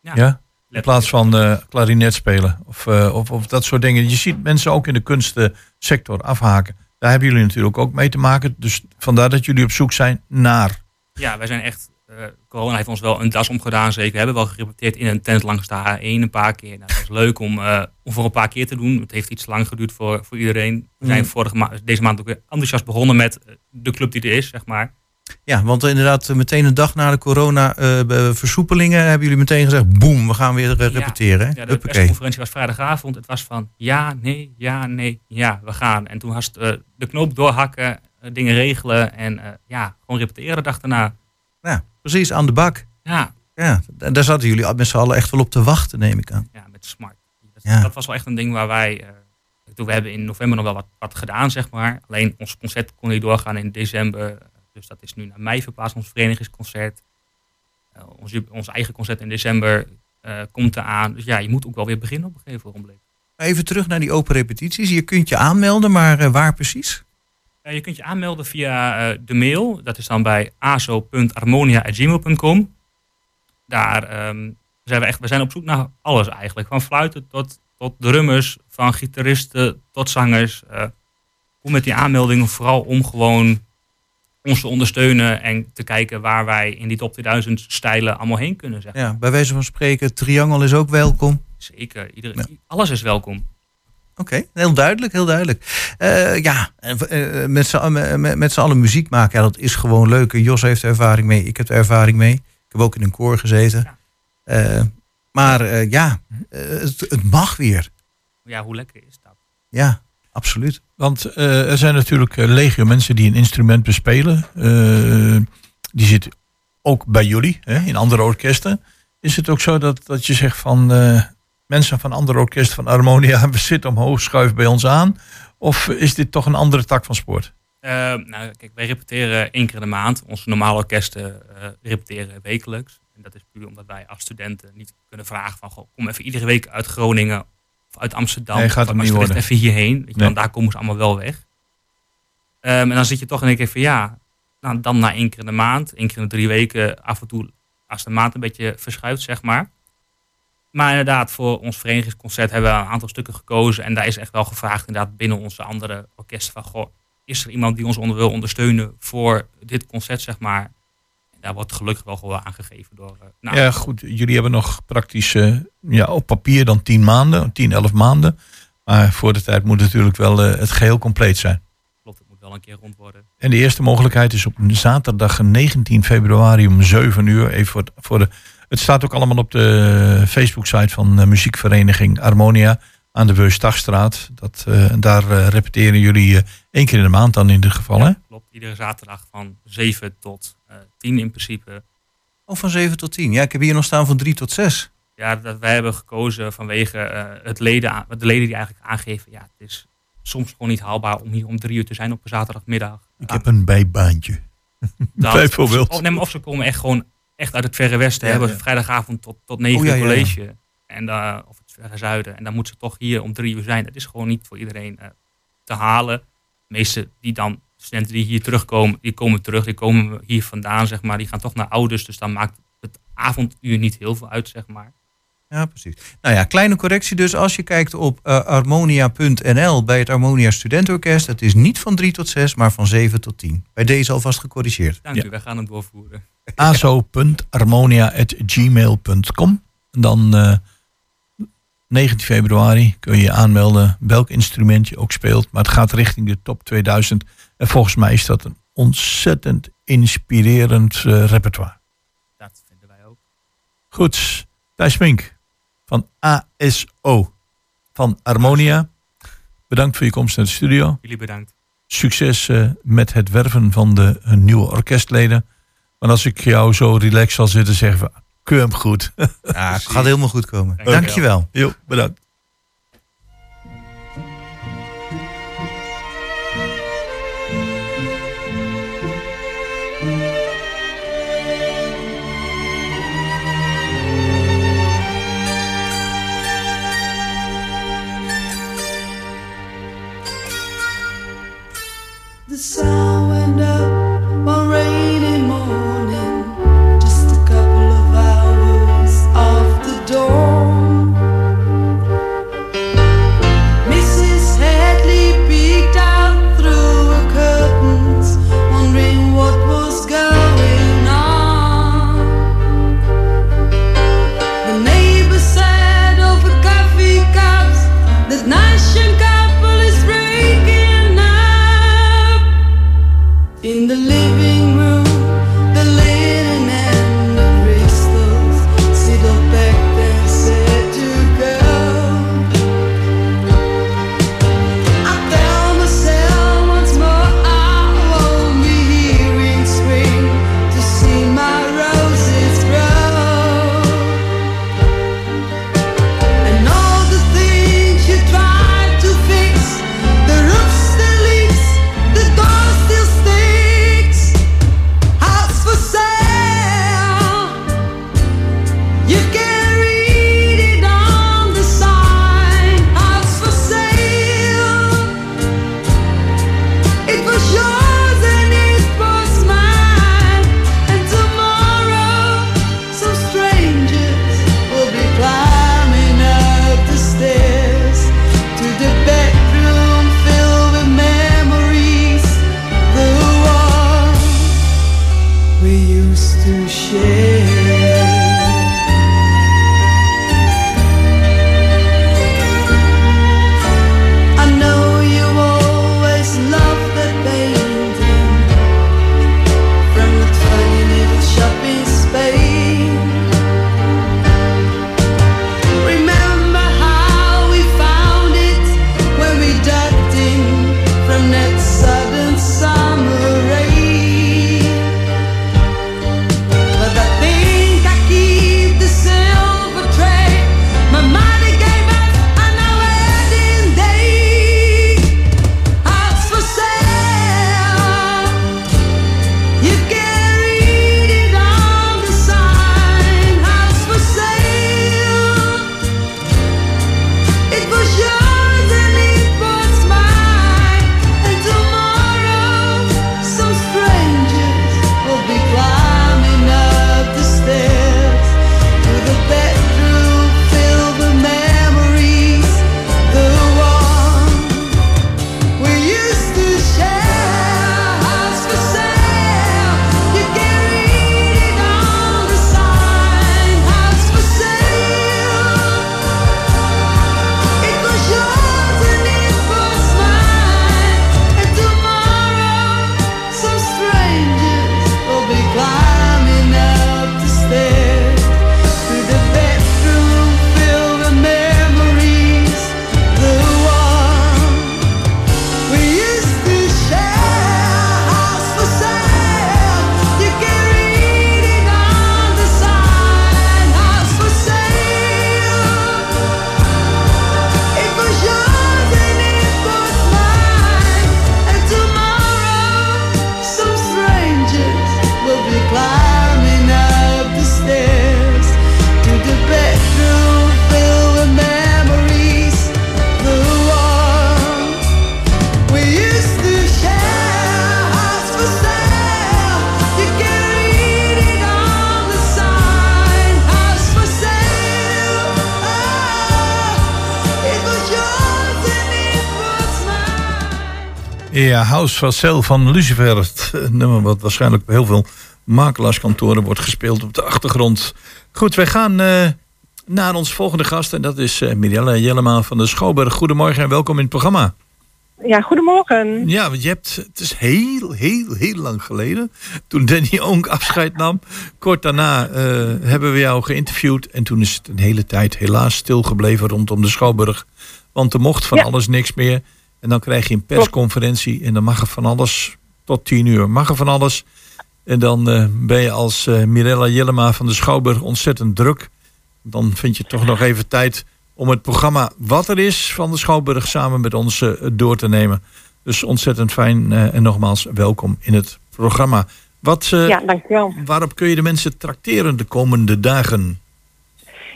[SPEAKER 9] Ja,
[SPEAKER 5] Ja? In plaats van eh klarinet spelen of, eh, of, of dat soort dingen. Je ziet mensen ook in de kunstsector afhaken. Daar hebben jullie natuurlijk ook mee te maken. Dus vandaar dat jullie op zoek zijn naar.
[SPEAKER 9] Ja, wij zijn echt. eh, corona heeft ons wel een das omgedaan, zeker. We hebben wel gerepeteerd in een tent langs de A1 een paar keer. Nou, dat was leuk om, om voor een paar keer te doen. Het heeft iets lang geduurd voor, voor iedereen. We zijn
[SPEAKER 6] Mm.
[SPEAKER 9] vorige ma deze maand ook weer enthousiast begonnen met de club die er is, zeg maar.
[SPEAKER 6] Ja, want inderdaad, eh, meteen een dag na de corona-versoepelingen hebben jullie meteen gezegd: boem, we gaan weer eh,
[SPEAKER 9] Ja.
[SPEAKER 6] repeteren.
[SPEAKER 9] Ja, de persconferentie was vrijdagavond. Het was van ja, nee, ja, nee, ja, we gaan. En toen was eh, de knoop doorhakken, eh, dingen regelen en eh, ja, gewoon repeteren de dag daarna.
[SPEAKER 6] Ja, precies, aan de bak.
[SPEAKER 9] Ja,
[SPEAKER 6] Ja, da- daar zaten jullie met z'n allen echt wel op te wachten, neem ik aan.
[SPEAKER 9] ja met smart. Dat,
[SPEAKER 6] Ja.
[SPEAKER 9] dat was wel echt een ding waar wij. eh, toen we hebben in november nog wel wat, wat gedaan, zeg maar. Alleen ons concert kon niet doorgaan in december. Dus dat is nu naar mei verplaatst, ons verenigingsconcert. Eh, ons, ons eigen concert in december eh, komt eraan. Dus ja, je moet ook wel weer beginnen op een gegeven ogenblik.
[SPEAKER 6] Even terug naar die open repetities. Je kunt je aanmelden, maar eh, waar precies?
[SPEAKER 9] Je kunt je aanmelden via de mail. Dat is dan bij azo.harmonia.gmail.com. Daar ehm, zijn we echt, we zijn op zoek naar alles eigenlijk. Van fluiten tot, tot drummers, van gitaristen tot zangers. Hoe met die aanmeldingen vooral om gewoon ons te ondersteunen en te kijken waar wij in die top 2000 stijlen allemaal heen kunnen. Zeg.
[SPEAKER 6] Ja, bij wijze van spreken, Triangle is ook welkom.
[SPEAKER 9] Zeker, iedereen, alles is welkom.
[SPEAKER 6] Oké, heel duidelijk, heel duidelijk. Eh, ja, eh, met z'n allen- met, met z'n allen muziek maken, ja, dat is gewoon leuk. Jos heeft er ervaring mee, ik heb er ervaring mee. Ik heb ook in een koor gezeten.
[SPEAKER 9] Ja.
[SPEAKER 6] Eh, maar ja, het, het mag weer.
[SPEAKER 9] Ja, hoe lekker is dat?
[SPEAKER 6] Ja, absoluut.
[SPEAKER 5] Want eh, er zijn natuurlijk eh, legio mensen die een instrument bespelen. Eh, die zitten ook bij jullie, hè, in andere orkesten. Is het ook zo dat, dat je zegt van mensen van andere orkesten van Harmonia, we zitten omhoog, schuif bij ons aan? Of is dit toch een andere tak van sport?
[SPEAKER 9] Nou, kijk, wij repeteren één keer in de maand. Onze normale orkesten repeteren wekelijks. En dat is puur omdat wij als studenten niet kunnen vragen van... Goh, kom even iedere week uit Groningen uit Amsterdam.
[SPEAKER 5] Nee, gaat
[SPEAKER 9] of
[SPEAKER 5] niet
[SPEAKER 9] even hierheen. Weet je,
[SPEAKER 5] Nee.
[SPEAKER 9] want daar komen ze allemaal wel weg. Ehm, en dan zit je toch in één keer van ja... Nou, dan na één keer in de maand, één keer in de drie weken... af en toe als de maand een beetje verschuift, zeg maar. Maar inderdaad, voor ons verenigingsconcert hebben we een aantal stukken gekozen. En daar is echt wel gevraagd inderdaad binnen onze andere orkesten van... Goh, is er iemand die ons onder wil ondersteunen voor dit concert, zeg maar. Daar wordt gelukkig wel gewoon aangegeven door... eh, nou,
[SPEAKER 5] Ja, goed. Jullie hebben nog praktisch eh, ja, op papier dan 10 maanden, 10, 11 maanden. Maar voor de tijd moet natuurlijk wel eh, het geheel compleet zijn.
[SPEAKER 9] klopt, het moet wel een keer rond worden.
[SPEAKER 5] En de eerste mogelijkheid is op zaterdag 19 februari om 7 uur. Even voor, voor de, het staat ook allemaal op de Facebook-site van de muziekvereniging Harmonia aan de Beustagstraat. Dat, daar repeteren jullie één keer in de maand dan in ieder geval. Hè?
[SPEAKER 9] Klopt, iedere zaterdag van 7 tot eh 10 in principe.
[SPEAKER 6] Of van 7 tot 10. Ja, ik heb hier nog staan van 3 tot 6.
[SPEAKER 9] Ja, dat wij hebben gekozen vanwege eh, het leden, aan- de leden die eigenlijk aangeven... ja, het is soms gewoon niet haalbaar om hier om drie uur te zijn op een zaterdagmiddag.
[SPEAKER 5] Ik heb een bijbaantje.
[SPEAKER 9] Dat-
[SPEAKER 5] bijvoorbeeld.
[SPEAKER 9] Of, nee, maar of ze komen echt gewoon echt uit het verre westen.
[SPEAKER 6] Ja,
[SPEAKER 9] hebben
[SPEAKER 6] ja.
[SPEAKER 9] vrijdagavond tot, tot 9
[SPEAKER 6] Oh, ja,
[SPEAKER 9] uur
[SPEAKER 6] ja, ja.
[SPEAKER 9] college. En, eh, of het verre zuiden. En dan moeten ze toch hier om drie uur zijn. Dat is gewoon niet voor iedereen eh, te halen. De meeste die dan, studenten die hier terugkomen, die komen terug. Die komen hier vandaan, zeg maar. Die gaan toch naar ouders. Dus dan maakt het avonduur niet heel veel uit, zeg maar.
[SPEAKER 6] Ja, precies. Nou ja, kleine correctie dus. Als je kijkt op eh, harmonia.nl bij het Harmonia Studentenorkest. Het is niet van 3 tot 6, maar van 7 tot 10. Bij deze alvast gecorrigeerd.
[SPEAKER 9] Dank
[SPEAKER 5] Ja.
[SPEAKER 9] u, wij gaan het doorvoeren.
[SPEAKER 5] azo.harmonia.gmail.com. En Dan eh 19 februari kun je je aanmelden welk instrument je ook speelt. Maar het gaat richting de top 2000. En volgens mij is dat een ontzettend inspirerend eh, repertoire.
[SPEAKER 9] Dat vinden wij ook.
[SPEAKER 5] Goed, Thijs Mink van ASO van Harmonia. Bedankt voor je komst naar de studio.
[SPEAKER 9] Jullie bedankt.
[SPEAKER 5] Succes eh, met het werven van de eh, nieuwe orkestleden. Maar als ik jou zo relaxed zal zitten, zeggen we, keur hem goed.
[SPEAKER 6] Ja, het gaat helemaal goed komen.
[SPEAKER 9] Dankjewel.
[SPEAKER 6] Dankjewel.
[SPEAKER 5] Jo, bedankt.
[SPEAKER 8] inside.
[SPEAKER 5] Ja, House for Sale van Lucifer. Het eh, nummer wat waarschijnlijk bij heel veel makelaarskantoren wordt gespeeld op de achtergrond. Goed, wij gaan eh, naar ons volgende gast. En dat is eh Mirella Jellema van de Schouwburg. Goedemorgen en welkom in het programma.
[SPEAKER 10] Ja, goedemorgen.
[SPEAKER 5] Ja, want je hebt, het is heel, heel, heel lang geleden. Toen Danny Onk afscheid nam. Kort daarna hebben we jou geïnterviewd. En toen is het een hele tijd helaas stilgebleven rondom de Schouwburg. Want er mocht van
[SPEAKER 10] Ja.
[SPEAKER 5] alles niks meer. En dan krijg je een persconferentie. En dan mag er van alles tot tien uur. Mag er van alles. En dan eh, ben je als eh, Mirella Jellema van de Schouwburg ontzettend druk. Dan vind je toch nog even tijd om het programma Wat er is van de Schouwburg samen met ons eh, door te nemen. Dus ontzettend fijn en nogmaals welkom in het programma. Wat,
[SPEAKER 10] Ja, dankjewel.
[SPEAKER 5] Waarop kun je de mensen trakteren de komende dagen?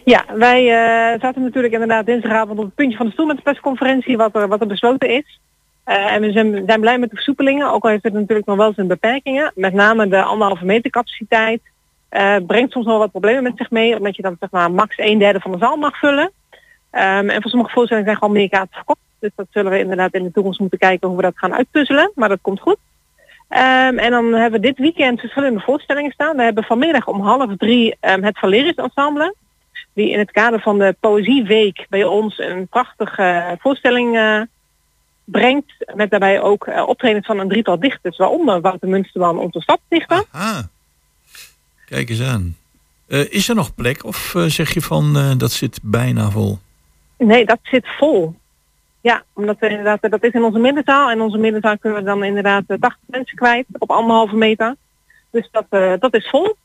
[SPEAKER 10] Ja, wij eh, zaten natuurlijk inderdaad dinsdagavond op het puntje van de stoel met de persconferentie wat er, wat er besloten is. Eh, en we zijn, zijn blij met de versoepelingen, ook al heeft het natuurlijk nog wel zijn beperkingen. Met name de anderhalve meter capaciteit eh, brengt soms wel wat problemen met zich mee, omdat je dan zeg maar max een derde van de zaal mag vullen. Ehm, en voor sommige voorstellingen zijn gewoon meer kaarten verkocht. Dus dat zullen we inderdaad in de toekomst moeten kijken hoe we dat gaan uitpuzzelen. Maar dat komt goed. Ehm, en dan hebben we dit weekend verschillende voorstellingen staan. We hebben vanmiddag om half drie ehm, het Valeris Ensemble. Die in het kader van de Poëzieweek bij ons een prachtige voorstelling eh, brengt. Met daarbij ook optredens van een drietal dichters. Waaronder Wouter Munsterman, onze stadsdichter.
[SPEAKER 5] Ah, kijk eens aan. Eh, is er nog plek of zeg je van dat zit bijna vol?
[SPEAKER 10] Nee, dat zit vol. Ja, omdat we inderdaad, dat is in onze middenzaal. En onze middenzaal kunnen we dan inderdaad eh, 80 mensen kwijt op anderhalve meter. Dus dat, dat is vol.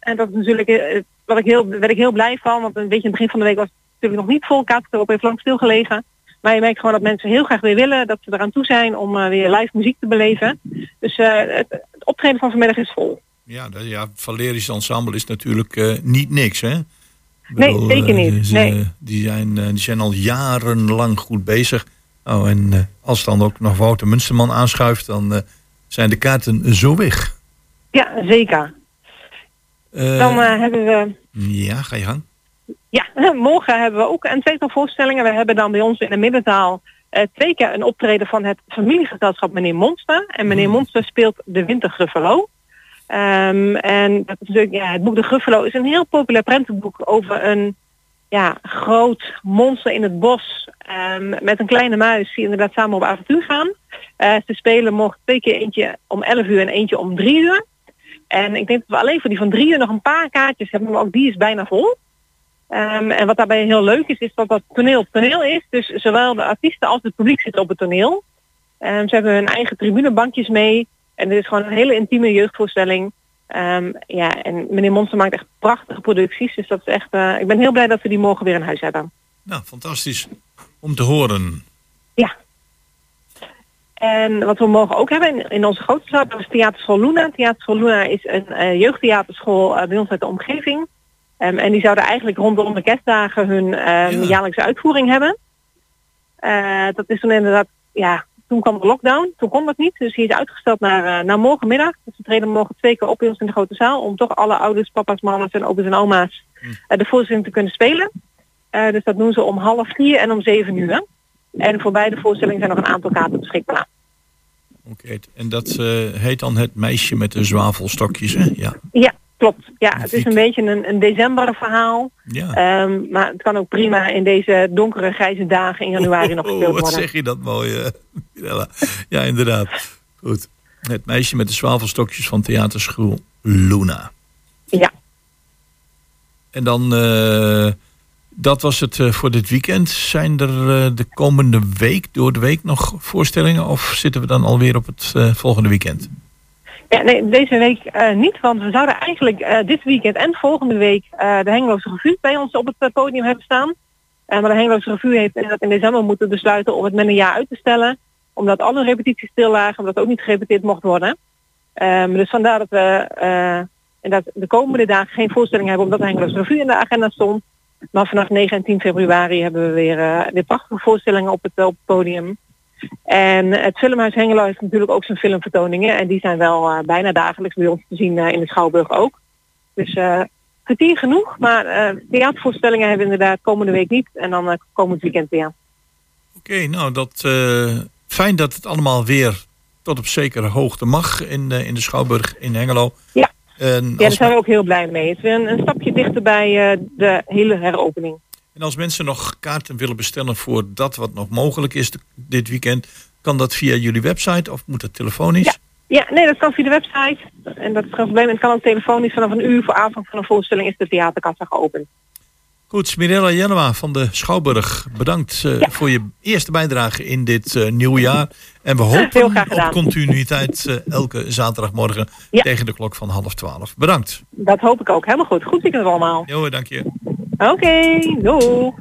[SPEAKER 10] En dat is natuurlijk eh, wat ik heel, werd ik heel blij van. Want een beetje in het begin van de week was het natuurlijk nog niet vol. Kaartverkoop heeft lang stilgelegen. Maar je merkt gewoon dat mensen heel graag weer willen. Dat ze eraan toe zijn om eh, weer live muziek te beleven. Dus eh, het, het optreden van vanmiddag is vol.
[SPEAKER 5] Ja, dat, ja Valerisch Ensemble is natuurlijk niet niks, hè?
[SPEAKER 10] Nee, zeker niet.
[SPEAKER 5] ze-
[SPEAKER 10] Nee.
[SPEAKER 5] Die, zijn, die zijn al jarenlang goed bezig. Oh, en als dan ook nog Wouter Munsterman aanschuift, dan zijn de kaarten zo weg.
[SPEAKER 10] Ja, zeker.
[SPEAKER 5] Eh,
[SPEAKER 10] Dan eh, hebben we
[SPEAKER 5] Ja, ga je gang.
[SPEAKER 10] Ja, morgen hebben we ook een tweetal voorstellingen. We hebben dan bij ons in de middenzaal eh, twee keer een optreden van het familiegezelschap meneer Monster. En meneer Monster speelt de Wintergruffalo. Ehm, en dat is natuurlijk, ja, het boek De Gruffalo is een heel populair prentenboek over een ja, groot monster in het bos ehm, met een kleine muis die inderdaad samen op avontuur gaan. Ze spelen morgen twee keer eentje om 11 uur en eentje om 3 uur. En ik denk dat we alleen voor die van 3 uur nog een paar kaartjes hebben, maar ook die is bijna vol. Ehm, en wat daarbij heel leuk is, is dat dat toneel toneel is. Dus zowel de artiesten als het publiek zitten op het toneel. Ehm, ze hebben hun eigen tribunebankjes mee. En dit is gewoon een hele intieme jeugdvoorstelling. Ehm, ja, en meneer Monster maakt echt prachtige producties. Dus dat is echt, eh, ik ben heel blij dat we die morgen weer in huis hebben.
[SPEAKER 5] Nou, fantastisch om te horen.
[SPEAKER 10] En wat we morgen ook hebben in, in onze grote zaal, dat is Theaterschool Luna. Theaterschool Luna is een eh, jeugdtheaterschool eh, bij ons uit de omgeving. Ehm, en die zouden eigenlijk rondom de kerstdagen hun ehm,
[SPEAKER 5] Ja.
[SPEAKER 10] jaarlijkse uitvoering hebben. Eh, dat is toen inderdaad, ja, toen kwam de lockdown. Toen kon dat niet. Dus die is uitgesteld naar, naar morgenmiddag. Dus we treden morgen twee keer op bij ons in de grote zaal. Om toch alle ouders, papa's, mama's en opa's en oma's eh, de voorstelling te kunnen spelen. Dus dat doen ze om half vier en om zeven uur. En voor beide voorstellingen zijn nog een aantal kaarten beschikbaar.
[SPEAKER 5] Oké, en dat eh, heet dan het meisje met de zwavelstokjes, hè? Ja.
[SPEAKER 10] Ja, klopt. Ja, het is een beetje een, een december verhaal.
[SPEAKER 5] ja.
[SPEAKER 10] Ehm, maar het kan ook prima in deze donkere grijze dagen in januari nog
[SPEAKER 5] Oh,
[SPEAKER 10] gespeeld
[SPEAKER 5] wat
[SPEAKER 10] worden.
[SPEAKER 5] zeg je dat mooi, eh, Mirella. Ja, inderdaad. Goed. Het meisje met de zwavelstokjes van theaterschool Luna.
[SPEAKER 10] Ja.
[SPEAKER 5] En dan, eh, dat was het eh, voor dit weekend. Zijn er eh, de komende week, door de week nog voorstellingen? Of zitten we dan alweer op het eh, volgende weekend?
[SPEAKER 10] Ja, nee, deze week niet, want we zouden eigenlijk dit weekend en volgende week de Hengeloze Revue bij ons op het podium hebben staan. Maar de Hengeloze Revue heeft inderdaad in december moeten besluiten om het met een jaar uit te stellen. Omdat alle repetities stil lagen, omdat ook niet gerepeteerd mocht worden. Ehm, dus vandaar dat we inderdaad de komende dagen geen voorstelling hebben omdat de Hengeloze Revue in de agenda stond. Maar vanaf 9 en 10 februari hebben we weer, eh, weer prachtige voorstellingen op het, op het podium. En het Filmhuis Hengelo heeft natuurlijk ook zijn filmvertoningen. En die zijn wel eh, bijna dagelijks bij ons te zien eh, in de Schouwburg ook. Dus eh kwartier genoeg. Maar theatervoorstellingen hebben we inderdaad komende week niet. En dan komend weekend weer.
[SPEAKER 5] Oké, nou dat Fijn dat het allemaal weer tot op zekere hoogte mag in, in de Schouwburg in Hengelo.
[SPEAKER 11] Ja.
[SPEAKER 5] En
[SPEAKER 11] Ja, daar zijn we ook heel blij mee. Het is weer een, een stapje dichter bij eh, de hele heropening.
[SPEAKER 5] en als mensen nog kaarten willen bestellen voor dat wat nog mogelijk is dit weekend, kan dat via jullie website of moet dat telefonisch?
[SPEAKER 11] Ja. Ja, nee, dat kan via de website. En dat is geen probleem. En het kan ook telefonisch vanaf een uur voor aanvang van een voorstelling is de theaterkassa geopend.
[SPEAKER 5] Goed, Mirella Jellema van de Schouwburg, bedankt eh, voor je eerste bijdrage in dit eh nieuwe jaar. En we hopen op continuïteit eh, elke zaterdagmorgen
[SPEAKER 11] Ja.
[SPEAKER 5] tegen de klok van half twaalf. Bedankt.
[SPEAKER 11] Dat hoop ik ook. Helemaal goed. Goed weekend allemaal.
[SPEAKER 5] Jo, dank je.
[SPEAKER 11] Oké, doei.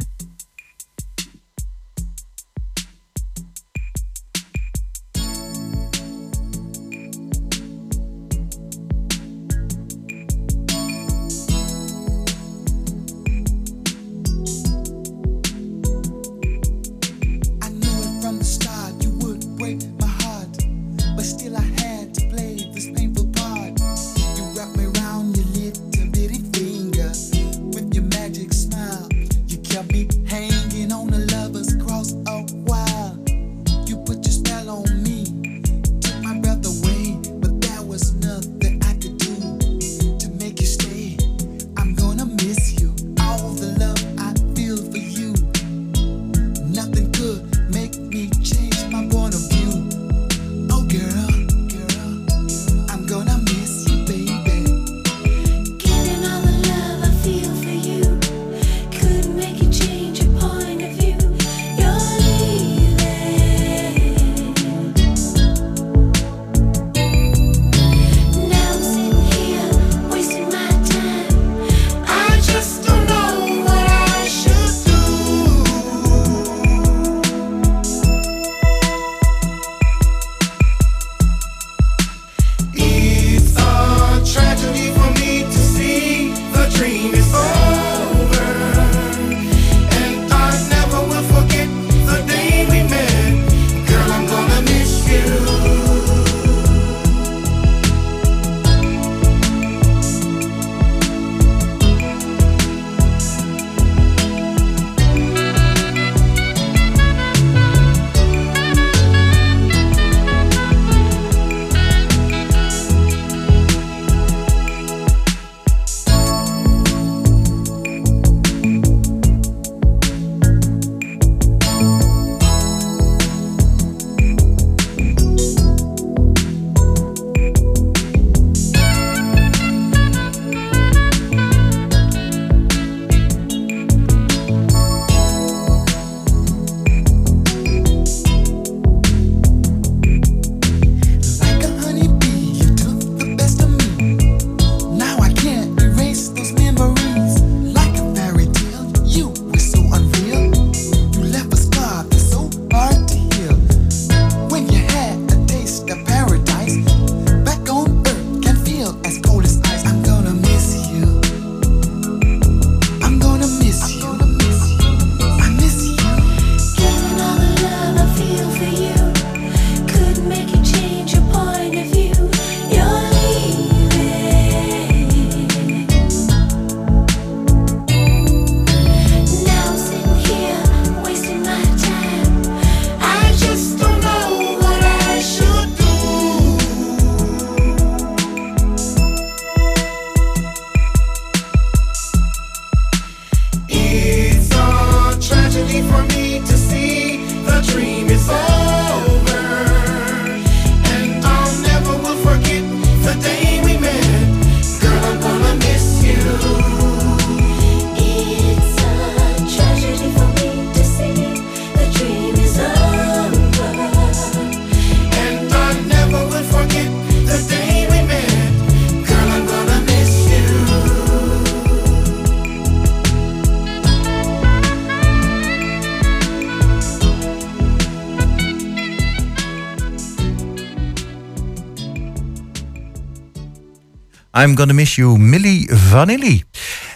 [SPEAKER 12] I'm Gonna Miss You,
[SPEAKER 6] Millie Vanilli.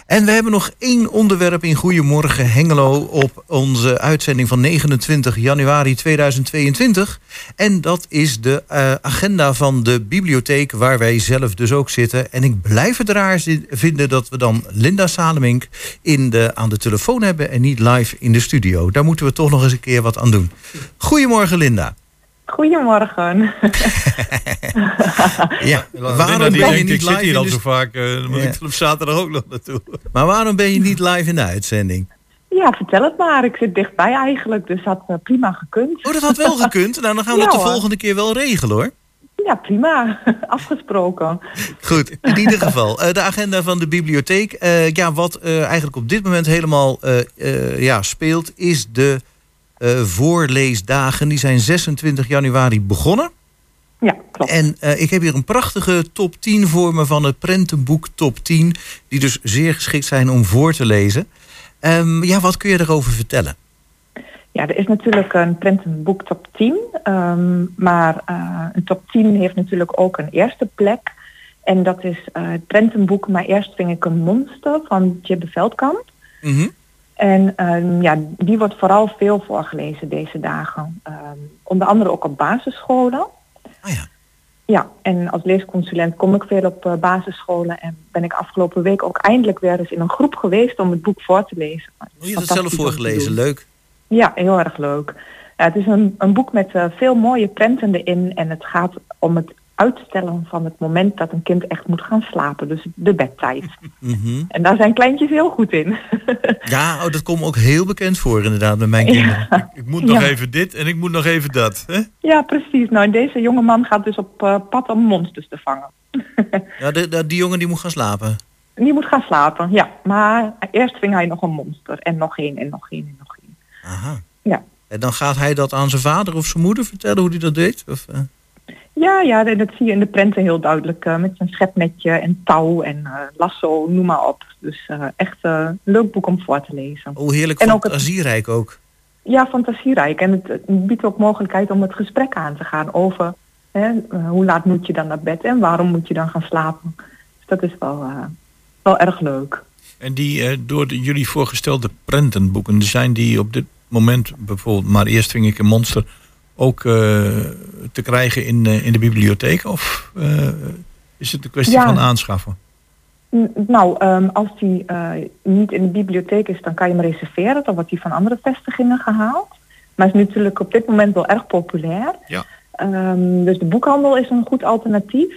[SPEAKER 6] En we hebben nog één onderwerp in Goedemorgen Hengelo op onze uitzending van 29 januari 2022. En dat is de eh, agenda van de bibliotheek waar wij zelf dus ook zitten. En ik blijf het raar vinden dat we dan Linda Salemink in de, aan de telefoon hebben en niet live in de studio. Daar moeten we toch nog eens een keer wat aan doen. Goedemorgen Linda.
[SPEAKER 13] Goedemorgen.
[SPEAKER 6] Ja, waarom ben je
[SPEAKER 5] denkt,
[SPEAKER 6] niet
[SPEAKER 5] ik zit
[SPEAKER 6] live
[SPEAKER 5] hier
[SPEAKER 6] in
[SPEAKER 5] al
[SPEAKER 6] de
[SPEAKER 5] zo vaak, eh, dan moet
[SPEAKER 6] Ja.
[SPEAKER 5] ik er op zaterdag ook nog naartoe.
[SPEAKER 6] Maar waarom ben je niet live in de uitzending?
[SPEAKER 13] Ja, vertel het maar. Ik zit dichtbij eigenlijk, dus had eh, prima gekund.
[SPEAKER 6] Oh, dat had wel gekund. Nou, dan gaan we
[SPEAKER 13] Ja,
[SPEAKER 6] dat de volgende keer wel regelen hoor.
[SPEAKER 13] Ja, prima. Afgesproken.
[SPEAKER 6] Goed, in ieder geval. eh, de agenda van de bibliotheek. Eh, ja, wat eh, eigenlijk op dit moment helemaal eh, eh, ja, speelt, is de eh, voorleesdagen. Die zijn 26 januari begonnen.
[SPEAKER 13] Ja, klopt.
[SPEAKER 6] En eh, ik heb hier een prachtige top 10 voor me van het prentenboek top 10. Die dus zeer geschikt zijn om voor te lezen. Ehm, ja, wat kun je erover vertellen?
[SPEAKER 13] Ja, er is natuurlijk een prentenboek top 10. ehm, maar eh, een top 10 heeft natuurlijk ook een eerste plek. En dat is het prentenboek Maar eerst ving ik een monster van Jibbe Veldkamp.
[SPEAKER 6] Mhm.
[SPEAKER 13] En ehm, ja, die wordt vooral veel voorgelezen deze dagen. Ehm, onder andere ook op basisscholen.
[SPEAKER 6] Ah ja.
[SPEAKER 13] Ja, en als leesconsulent kom ik veel op eh, basisscholen en ben ik afgelopen week ook eindelijk weer eens in een groep geweest om het boek voor te lezen.
[SPEAKER 6] Oh, je het zelf voorgelezen, leuk.
[SPEAKER 13] Ja, heel erg leuk. Ja, het is een, een boek met eh, veel mooie prenten erin en het gaat om het uitstellen van het moment dat een kind echt moet gaan slapen, dus de bedtijd.
[SPEAKER 6] Mhm.
[SPEAKER 13] En daar zijn kleintjes heel goed in.
[SPEAKER 6] Ja, oh, dat komt ook heel bekend voor inderdaad met mijn kinderen.
[SPEAKER 5] Ik moet nog
[SPEAKER 13] Ja.
[SPEAKER 5] even dit en ik moet nog even dat. Hè?
[SPEAKER 13] Ja, precies. Nou, deze jonge man gaat dus op eh, pad om monsters te vangen.
[SPEAKER 6] Ja, de, de- die jongen die moet gaan slapen.
[SPEAKER 13] Die moet gaan slapen, ja. Maar eerst ving hij nog een monster en nog één en nog één en nog één.
[SPEAKER 6] Aha.
[SPEAKER 13] Ja.
[SPEAKER 6] En dan gaat hij dat aan zijn vader of zijn moeder vertellen hoe hij dat deed? Of, eh?
[SPEAKER 13] Ja, ja, dat dat zie je in de prenten heel duidelijk. eh, met zijn schepnetje en touw en eh, lasso, noem maar op. Dus eh, echt een leuk boek om voor te lezen.
[SPEAKER 6] Oh, heerlijk
[SPEAKER 13] En ook het-
[SPEAKER 6] fantasierijk ook.
[SPEAKER 13] Ja, fantasierijk. En het, het biedt ook mogelijkheid om het gesprek aan te gaan over hè, hoe laat moet je dan naar bed en waarom moet je dan gaan slapen. Dus dat is wel, eh, wel erg leuk.
[SPEAKER 5] En die eh, door de, jullie voorgestelde prentenboeken, zijn die op dit moment bijvoorbeeld, maar eerst ving ik een monster, ook eh, te krijgen in, eh, in de bibliotheek? Of eh, is het een kwestie
[SPEAKER 13] Ja.
[SPEAKER 5] van aanschaffen?
[SPEAKER 13] Nou, ehm, als die eh, niet in de bibliotheek is, dan kan je hem reserveren. Dan wordt die van andere vestigingen gehaald. Maar is natuurlijk op dit moment wel erg populair.
[SPEAKER 5] Ja.
[SPEAKER 13] Ehm, dus de boekhandel is een goed alternatief.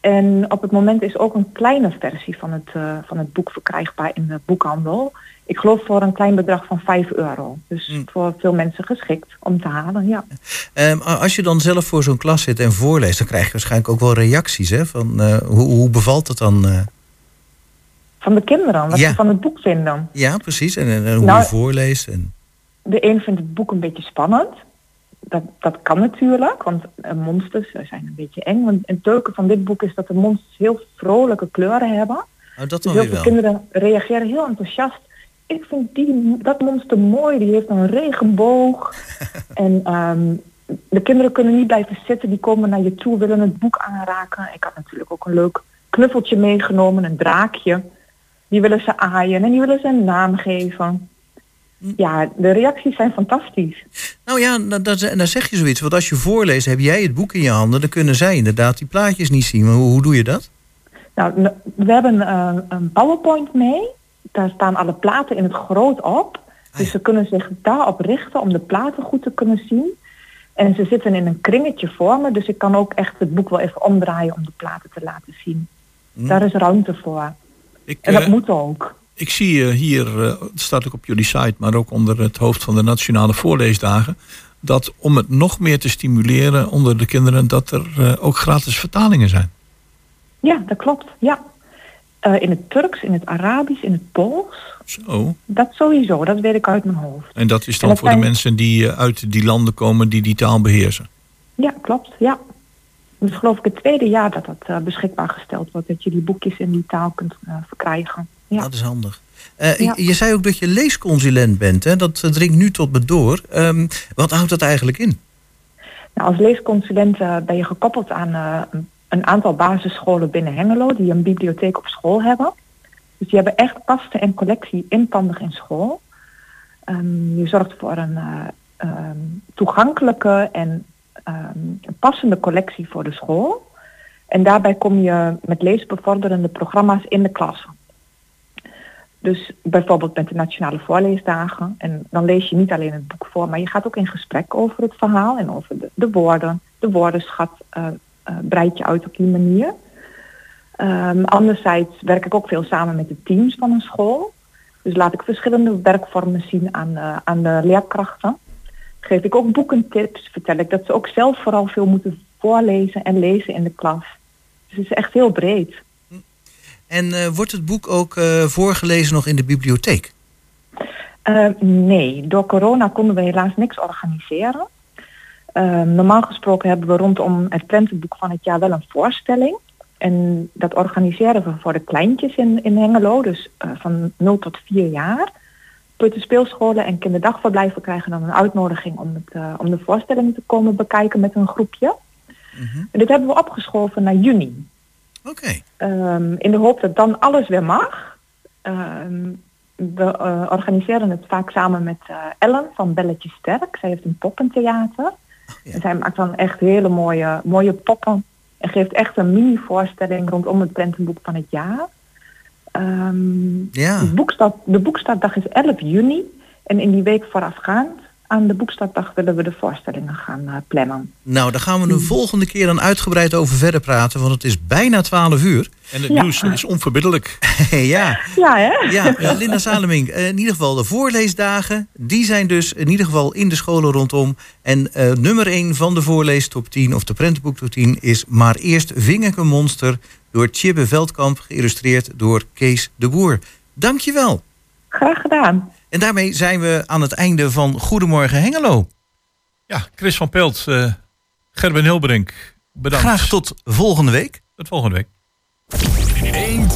[SPEAKER 13] En op het moment is ook een kleine versie van het, eh, van het boek verkrijgbaar in de boekhandel. Ik geloof voor een klein bedrag van 5 euro. Dus
[SPEAKER 6] Mm.
[SPEAKER 13] voor veel mensen geschikt om te halen, ja.
[SPEAKER 6] Ehm, als je dan zelf voor zo'n klas zit en voorleest, dan krijg je waarschijnlijk ook wel reacties. Hè? Van, eh, hoe, hoe bevalt het dan? eh?
[SPEAKER 13] Van de kinderen, wat
[SPEAKER 6] Ja.
[SPEAKER 13] ze van het boek vinden.
[SPEAKER 6] Ja, precies. En, en, en hoe
[SPEAKER 13] Nou,
[SPEAKER 6] je voorleest. En...
[SPEAKER 13] De een vindt het boek een beetje spannend. Dat, dat kan natuurlijk, want eh, monsters zijn een beetje eng. Want het leuke van dit boek is dat de monsters heel vrolijke kleuren hebben.
[SPEAKER 6] Oh, dat
[SPEAKER 13] Dus heel veel
[SPEAKER 6] wel.
[SPEAKER 13] kinderen reageren heel enthousiast. Ik vind die, dat monster mooi, die heeft een regenboog. en ehm, de kinderen kunnen niet blijven zitten, die komen naar je toe, willen het boek aanraken. Ik had natuurlijk ook een leuk knuffeltje meegenomen, een draakje. Die willen ze aaien en die willen ze een naam geven. Ja, de reacties zijn fantastisch.
[SPEAKER 6] Nou ja, dat, en dan zeg je zoiets. Want als je voorleest, heb jij het boek in je handen. Dan kunnen zij inderdaad die plaatjes niet zien. Maar hoe, hoe doe je dat?
[SPEAKER 13] Nou, we hebben eh, een PowerPoint mee. Daar staan alle platen in het groot op. Dus ze kunnen zich daarop richten om de platen goed te kunnen zien. En ze zitten in een kringetje voor me. Dus ik kan ook echt het boek wel even omdraaien om de platen te laten zien.
[SPEAKER 6] Hm.
[SPEAKER 13] Daar is ruimte voor.
[SPEAKER 5] Ik,
[SPEAKER 13] En dat
[SPEAKER 5] eh,
[SPEAKER 13] moet ook.
[SPEAKER 5] Ik zie eh, hier, eh, het staat ook op jullie site, maar ook onder het hoofd van de Nationale Voorleesdagen, dat om het nog meer te stimuleren onder de kinderen, dat er ook gratis vertalingen zijn.
[SPEAKER 13] Ja, dat klopt. Ja. Eh, in het Turks, in het Arabisch, in het Pools.
[SPEAKER 5] Zo.
[SPEAKER 13] Dat sowieso, dat weet ik uit mijn hoofd.
[SPEAKER 5] En dat is dan
[SPEAKER 13] dat
[SPEAKER 5] voor de mensen die eh, uit die landen komen die die taal beheersen.
[SPEAKER 13] Ja, klopt. Ja. Dus geloof ik het tweede jaar dat dat eh, beschikbaar gesteld wordt. Dat je die boekjes in die taal kunt verkrijgen. Ja.
[SPEAKER 6] Dat is handig. Eh,
[SPEAKER 13] Ja.
[SPEAKER 6] je- zei ook dat je leesconsulent bent. Hè? Dat dringt nu tot me door. Ehm, wat houdt dat eigenlijk in?
[SPEAKER 13] Nou, als leesconsulent ben je gekoppeld aan eh, een- een aantal basisscholen binnen Hengelo die een bibliotheek op school hebben. Dus die hebben echt kasten en collectie inpandig in school. Ehm, je zorgt voor een eh, ehm, toegankelijke en ehm, passende collectie voor de school. En daarbij kom je met leesbevorderende programma's in de klassen. Dus bijvoorbeeld met de Nationale Voorleesdagen. En dan lees je niet alleen het boek voor, maar je gaat ook in gesprek over het verhaal en over de, de woorden. De woordenschat eh, breid je uit op die manier. Ehm, anderzijds werk ik ook veel samen met de teams van een school. Dus laat ik verschillende werkvormen zien aan, eh, aan de leerkrachten. Geef ik ook boekentips, vertel ik dat ze ook zelf vooral veel moeten voorlezen en lezen in de klas. Dus het is echt heel breed.
[SPEAKER 6] En eh, wordt het boek ook eh, voorgelezen nog in de bibliotheek?
[SPEAKER 13] Eh, nee, door corona konden we helaas niks organiseren. Eh, normaal gesproken hebben we rondom het prentenboek van het jaar wel een voorstelling. En dat organiseren we voor de kleintjes in, in Hengelo, dus eh, van 0 tot 4 jaar. Peuterspeelscholen en kinderdagverblijven krijgen dan een uitnodiging om, het, eh, om de voorstelling te komen bekijken met een groepje. En dit hebben we opgeschoven naar juni.
[SPEAKER 6] Oké.
[SPEAKER 13] Ehm, in de hoop dat dan alles weer mag. Ehm, we eh, organiseren het vaak samen met Ellen van Belletje Sterk. Zij heeft een poppentheater. En zij maakt dan echt hele mooie, mooie poppen. En geeft echt een mini-voorstelling rondom het prentenboek van het jaar. Ehm,
[SPEAKER 6] Ja.
[SPEAKER 13] de, boekstart, de boekstartdag is 11 juni. En in die week voorafgaand aan de boekstartdag willen we de voorstellingen gaan eh, plannen.
[SPEAKER 6] Nou, daar gaan we een volgende keer dan uitgebreid over verder praten, want het is bijna 12 uur.
[SPEAKER 5] En het
[SPEAKER 13] Ja.
[SPEAKER 5] nieuws is onverbiddelijk.
[SPEAKER 6] ja.
[SPEAKER 13] Ja, hè?
[SPEAKER 6] Ja, eh, Linda Saleming, eh, in ieder geval de voorleesdagen, die zijn dus in ieder geval in de scholen rondom. En eh, nummer 1 van de voorleestop 10 of de prentenboek top 10 is Maar eerst ving ik een monster door Tjibbe Veldkamp, geïllustreerd door Kees de Boer. Dankjewel.
[SPEAKER 13] Graag gedaan.
[SPEAKER 6] En daarmee zijn we aan het einde van Goedemorgen Hengelo.
[SPEAKER 5] Ja, Chris van Pelt, eh Gerben Hilbrink, bedankt.
[SPEAKER 6] Graag tot volgende week.
[SPEAKER 5] Tot volgende week.
[SPEAKER 2] 1,